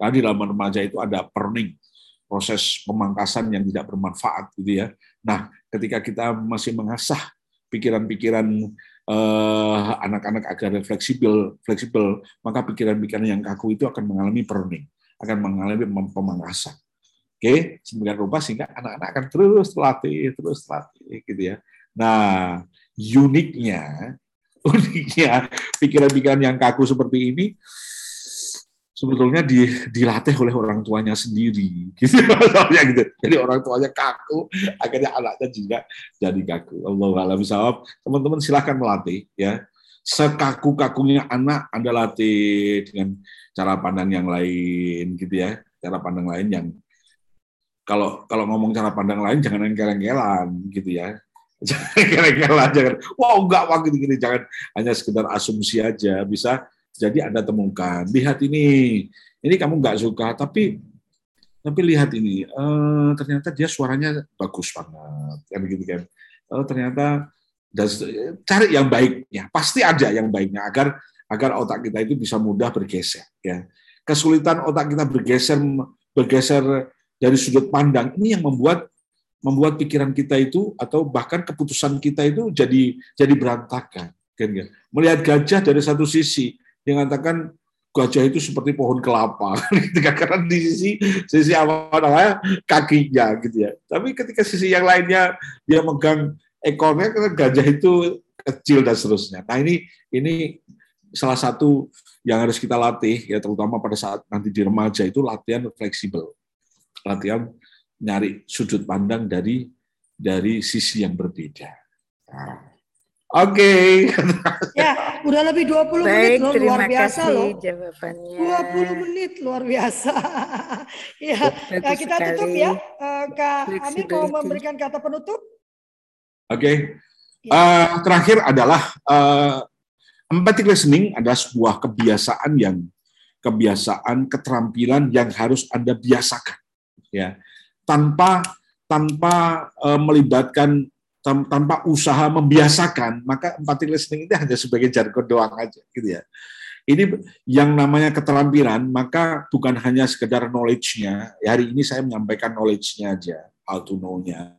Karena di dalam remaja itu ada perning, proses pemangkasan yang tidak bermanfaat gitu ya. Nah, ketika kita masih mengasah pikiran-pikiran eh, anak-anak agar fleksibel, fleksibel, maka pikiran-pikiran yang kaku itu akan mengalami perning, akan mengalami pemangkasan. Oke, sehingga rupa sehingga anak-anak akan terus latih, terus latih gitu ya. Nah, uniknya, uniknya pikiran-pikiran yang kaku seperti ini sebetulnya di, dilatih oleh orang tuanya sendiri gitu gitu. Jadi orang tuanya kaku akhirnya anaknya juga jadi kaku. Allah alam teman-teman silahkan melatih ya. Sekaku kakunya anak anda latih dengan cara pandang yang lain gitu ya. Cara pandang lain yang kalau kalau ngomong cara pandang lain jangan engkel gitu ya jangan engkel jangan wow enggak wah gitu gini jangan hanya sekedar asumsi aja bisa jadi Anda temukan, lihat ini, ini kamu nggak suka, tapi tapi lihat ini, eh, ternyata dia suaranya bagus banget, kan gitu kan. Eh, ternyata dan cari yang baiknya, pasti ada yang baiknya agar agar otak kita itu bisa mudah bergeser. Ya, kesulitan otak kita bergeser bergeser dari sudut pandang. Ini yang membuat membuat pikiran kita itu atau bahkan keputusan kita itu jadi jadi berantakan. Kan, ya. Melihat gajah dari satu sisi, yang mengatakan gajah itu seperti pohon kelapa. Ketika karena di sisi sisi apa namanya kakinya gitu ya. Tapi ketika sisi yang lainnya dia megang ekornya karena gajah itu kecil dan seterusnya. Nah ini ini salah satu yang harus kita latih ya terutama pada saat nanti di remaja itu latihan fleksibel latihan nyari sudut pandang dari dari sisi yang berbeda nah, Oke. Okay. ya, udah lebih 20 Baik, menit loh, luar biasa loh. jawabannya. 20 menit luar biasa. ya, ya kita sekali. tutup ya. Uh, Kak Amir mau memberikan kata penutup? Oke. Okay. Ya. Uh, terakhir adalah uh, empathic listening adalah sebuah kebiasaan yang kebiasaan keterampilan yang harus Anda biasakan ya. Tanpa tanpa uh, melibatkan tanpa usaha membiasakan, maka empathic listening itu hanya sebagai jargon doang aja, gitu ya. Ini yang namanya keterampilan, maka bukan hanya sekedar knowledge-nya. Ya, hari ini saya menyampaikan knowledge-nya aja, how to know-nya.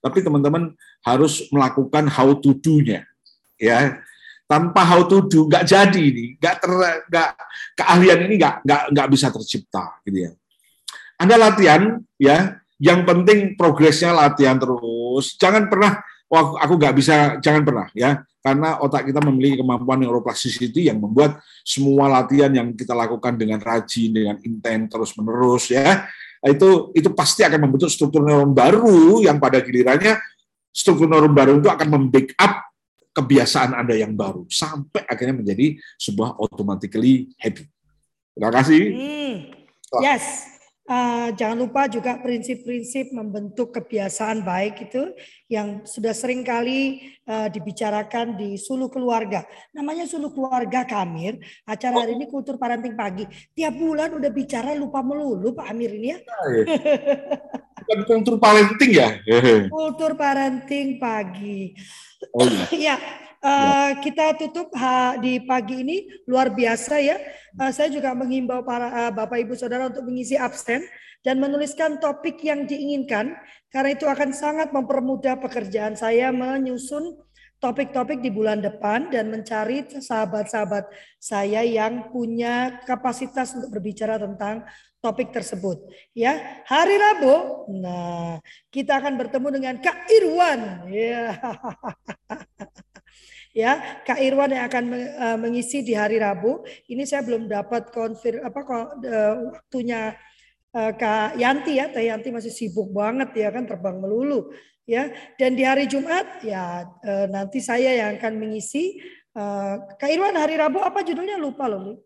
Tapi teman-teman harus melakukan how to do-nya. Ya, tanpa how to do nggak jadi ini, nggak nggak keahlian ini nggak nggak nggak bisa tercipta, gitu ya. Anda latihan, ya, yang penting progresnya latihan terus. Jangan pernah, wah aku nggak bisa, jangan pernah ya. Karena otak kita memiliki kemampuan neuroplasticity yang membuat semua latihan yang kita lakukan dengan rajin, dengan intent terus menerus ya, itu itu pasti akan membentuk struktur neuron baru yang pada gilirannya struktur neuron baru itu akan membackup kebiasaan Anda yang baru sampai akhirnya menjadi sebuah automatically habit. Terima kasih. Hmm. Yes. Uh, jangan lupa juga prinsip-prinsip membentuk kebiasaan baik itu yang sudah sering kali uh, dibicarakan di Sulu Keluarga. Namanya Sulu Keluarga Kamir. Acara hari ini kultur parenting pagi. Tiap bulan udah bicara lupa melulu Pak Amir ini ya. Iya. Bukan kultur parenting ya? kultur parenting pagi. Oh iya. ya, Uh, kita tutup di pagi ini luar biasa ya. Uh, saya juga menghimbau para uh, Bapak Ibu Saudara untuk mengisi absen dan menuliskan topik yang diinginkan karena itu akan sangat mempermudah pekerjaan saya menyusun topik-topik di bulan depan dan mencari sahabat-sahabat saya yang punya kapasitas untuk berbicara tentang topik tersebut. Ya, hari Rabu, nah kita akan bertemu dengan Kak Irwan. Ya. ya Kak Irwan yang akan uh, mengisi di hari Rabu. Ini saya belum dapat konfir apa uh, waktunya uh, Kak Yanti ya. Teh Yanti masih sibuk banget ya kan terbang melulu ya. Dan di hari Jumat ya nanti saya yang akan mengisi Kak Irwan hari Rabu apa judulnya lupa loh.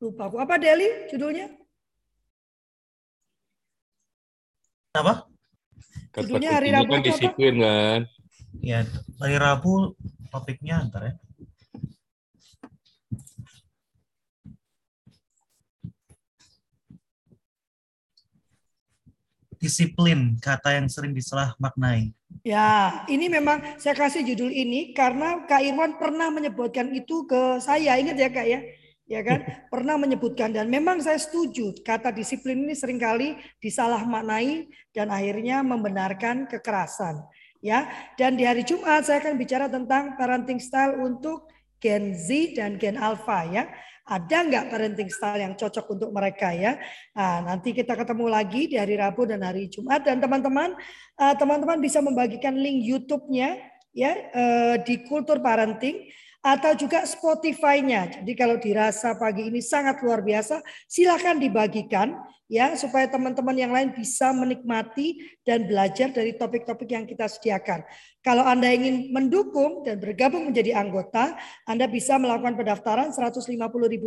Lupa aku. Apa Deli judulnya? Apa? Judulnya hari Rabu kan disiplin kan? Ya, hari Rabu topiknya antar ya. Disiplin, kata yang sering disalah maknai. Ya, ini memang saya kasih judul ini karena Kak Irwan pernah menyebutkan itu ke saya. Ingat ya Kak ya? Ya kan? Pernah menyebutkan dan memang saya setuju kata disiplin ini sering kali disalah maknai dan akhirnya membenarkan kekerasan ya. Dan di hari Jumat saya akan bicara tentang parenting style untuk Gen Z dan Gen Alpha ya. Ada nggak parenting style yang cocok untuk mereka ya? Nah, nanti kita ketemu lagi di hari Rabu dan hari Jumat. Dan teman-teman uh, teman-teman bisa membagikan link YouTube-nya ya uh, di kultur parenting atau juga Spotify-nya. Jadi kalau dirasa pagi ini sangat luar biasa, silakan dibagikan ya supaya teman-teman yang lain bisa menikmati dan belajar dari topik-topik yang kita sediakan. Kalau Anda ingin mendukung dan bergabung menjadi anggota, Anda bisa melakukan pendaftaran 150.000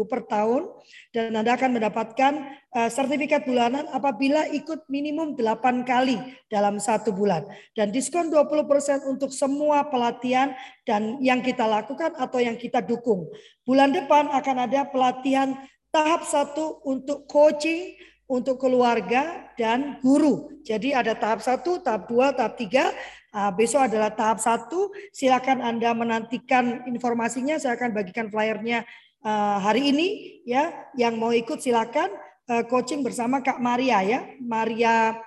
per tahun dan Anda akan mendapatkan uh, sertifikat bulanan apabila ikut minimum 8 kali dalam satu bulan. Dan diskon 20% untuk semua pelatihan dan yang kita lakukan atau yang kita dukung. Bulan depan akan ada pelatihan tahap satu untuk coaching, untuk keluarga dan guru. Jadi ada tahap satu, tahap dua, tahap tiga. Uh, besok adalah tahap satu. Silakan Anda menantikan informasinya. Saya akan bagikan flyernya uh, hari ini. Ya, yang mau ikut silakan uh, coaching bersama Kak Maria ya. Maria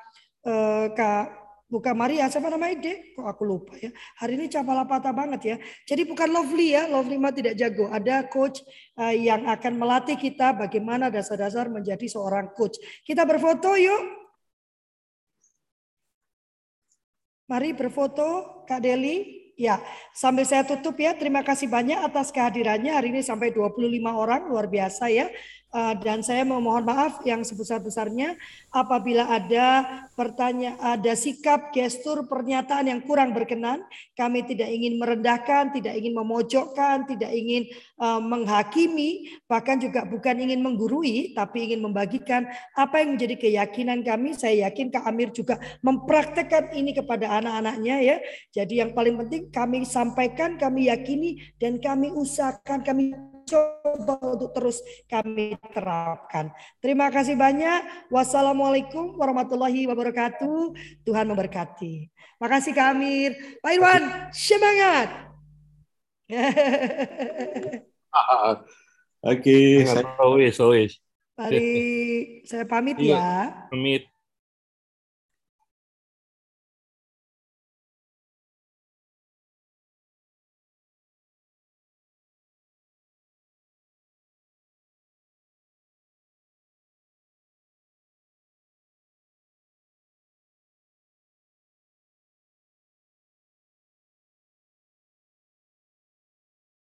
uh, Kak bukan Maria, siapa namanya Dek? Kok aku lupa ya. Hari ini capalapata banget ya. Jadi bukan Lovely ya, Lovely mah tidak jago. Ada coach uh, yang akan melatih kita bagaimana dasar-dasar menjadi seorang coach. Kita berfoto yuk. Mari berfoto, Kak Deli. Ya, sambil saya tutup ya, terima kasih banyak atas kehadirannya. Hari ini sampai 25 orang, luar biasa ya. Eh, dan saya memohon maaf yang sebesar-besarnya apabila ada pertanyaan, ada sikap, gestur, pernyataan yang kurang berkenan. Kami tidak ingin merendahkan, tidak ingin memojokkan, tidak ingin uh, menghakimi, bahkan juga bukan ingin menggurui, tapi ingin membagikan apa yang menjadi keyakinan kami. Saya yakin Kak Amir juga mempraktekkan ini kepada anak-anaknya ya. Jadi yang paling penting kami sampaikan, kami yakini, dan kami usahakan, kami coba untuk terus kami terapkan. Terima kasih banyak. Wassalamualaikum warahmatullahi wabarakatuh. Tuhan memberkati. Makasih Kak Amir. Pak Irwan, semangat. Oke, okay, always, always. Mari saya pamit ya. Pamit.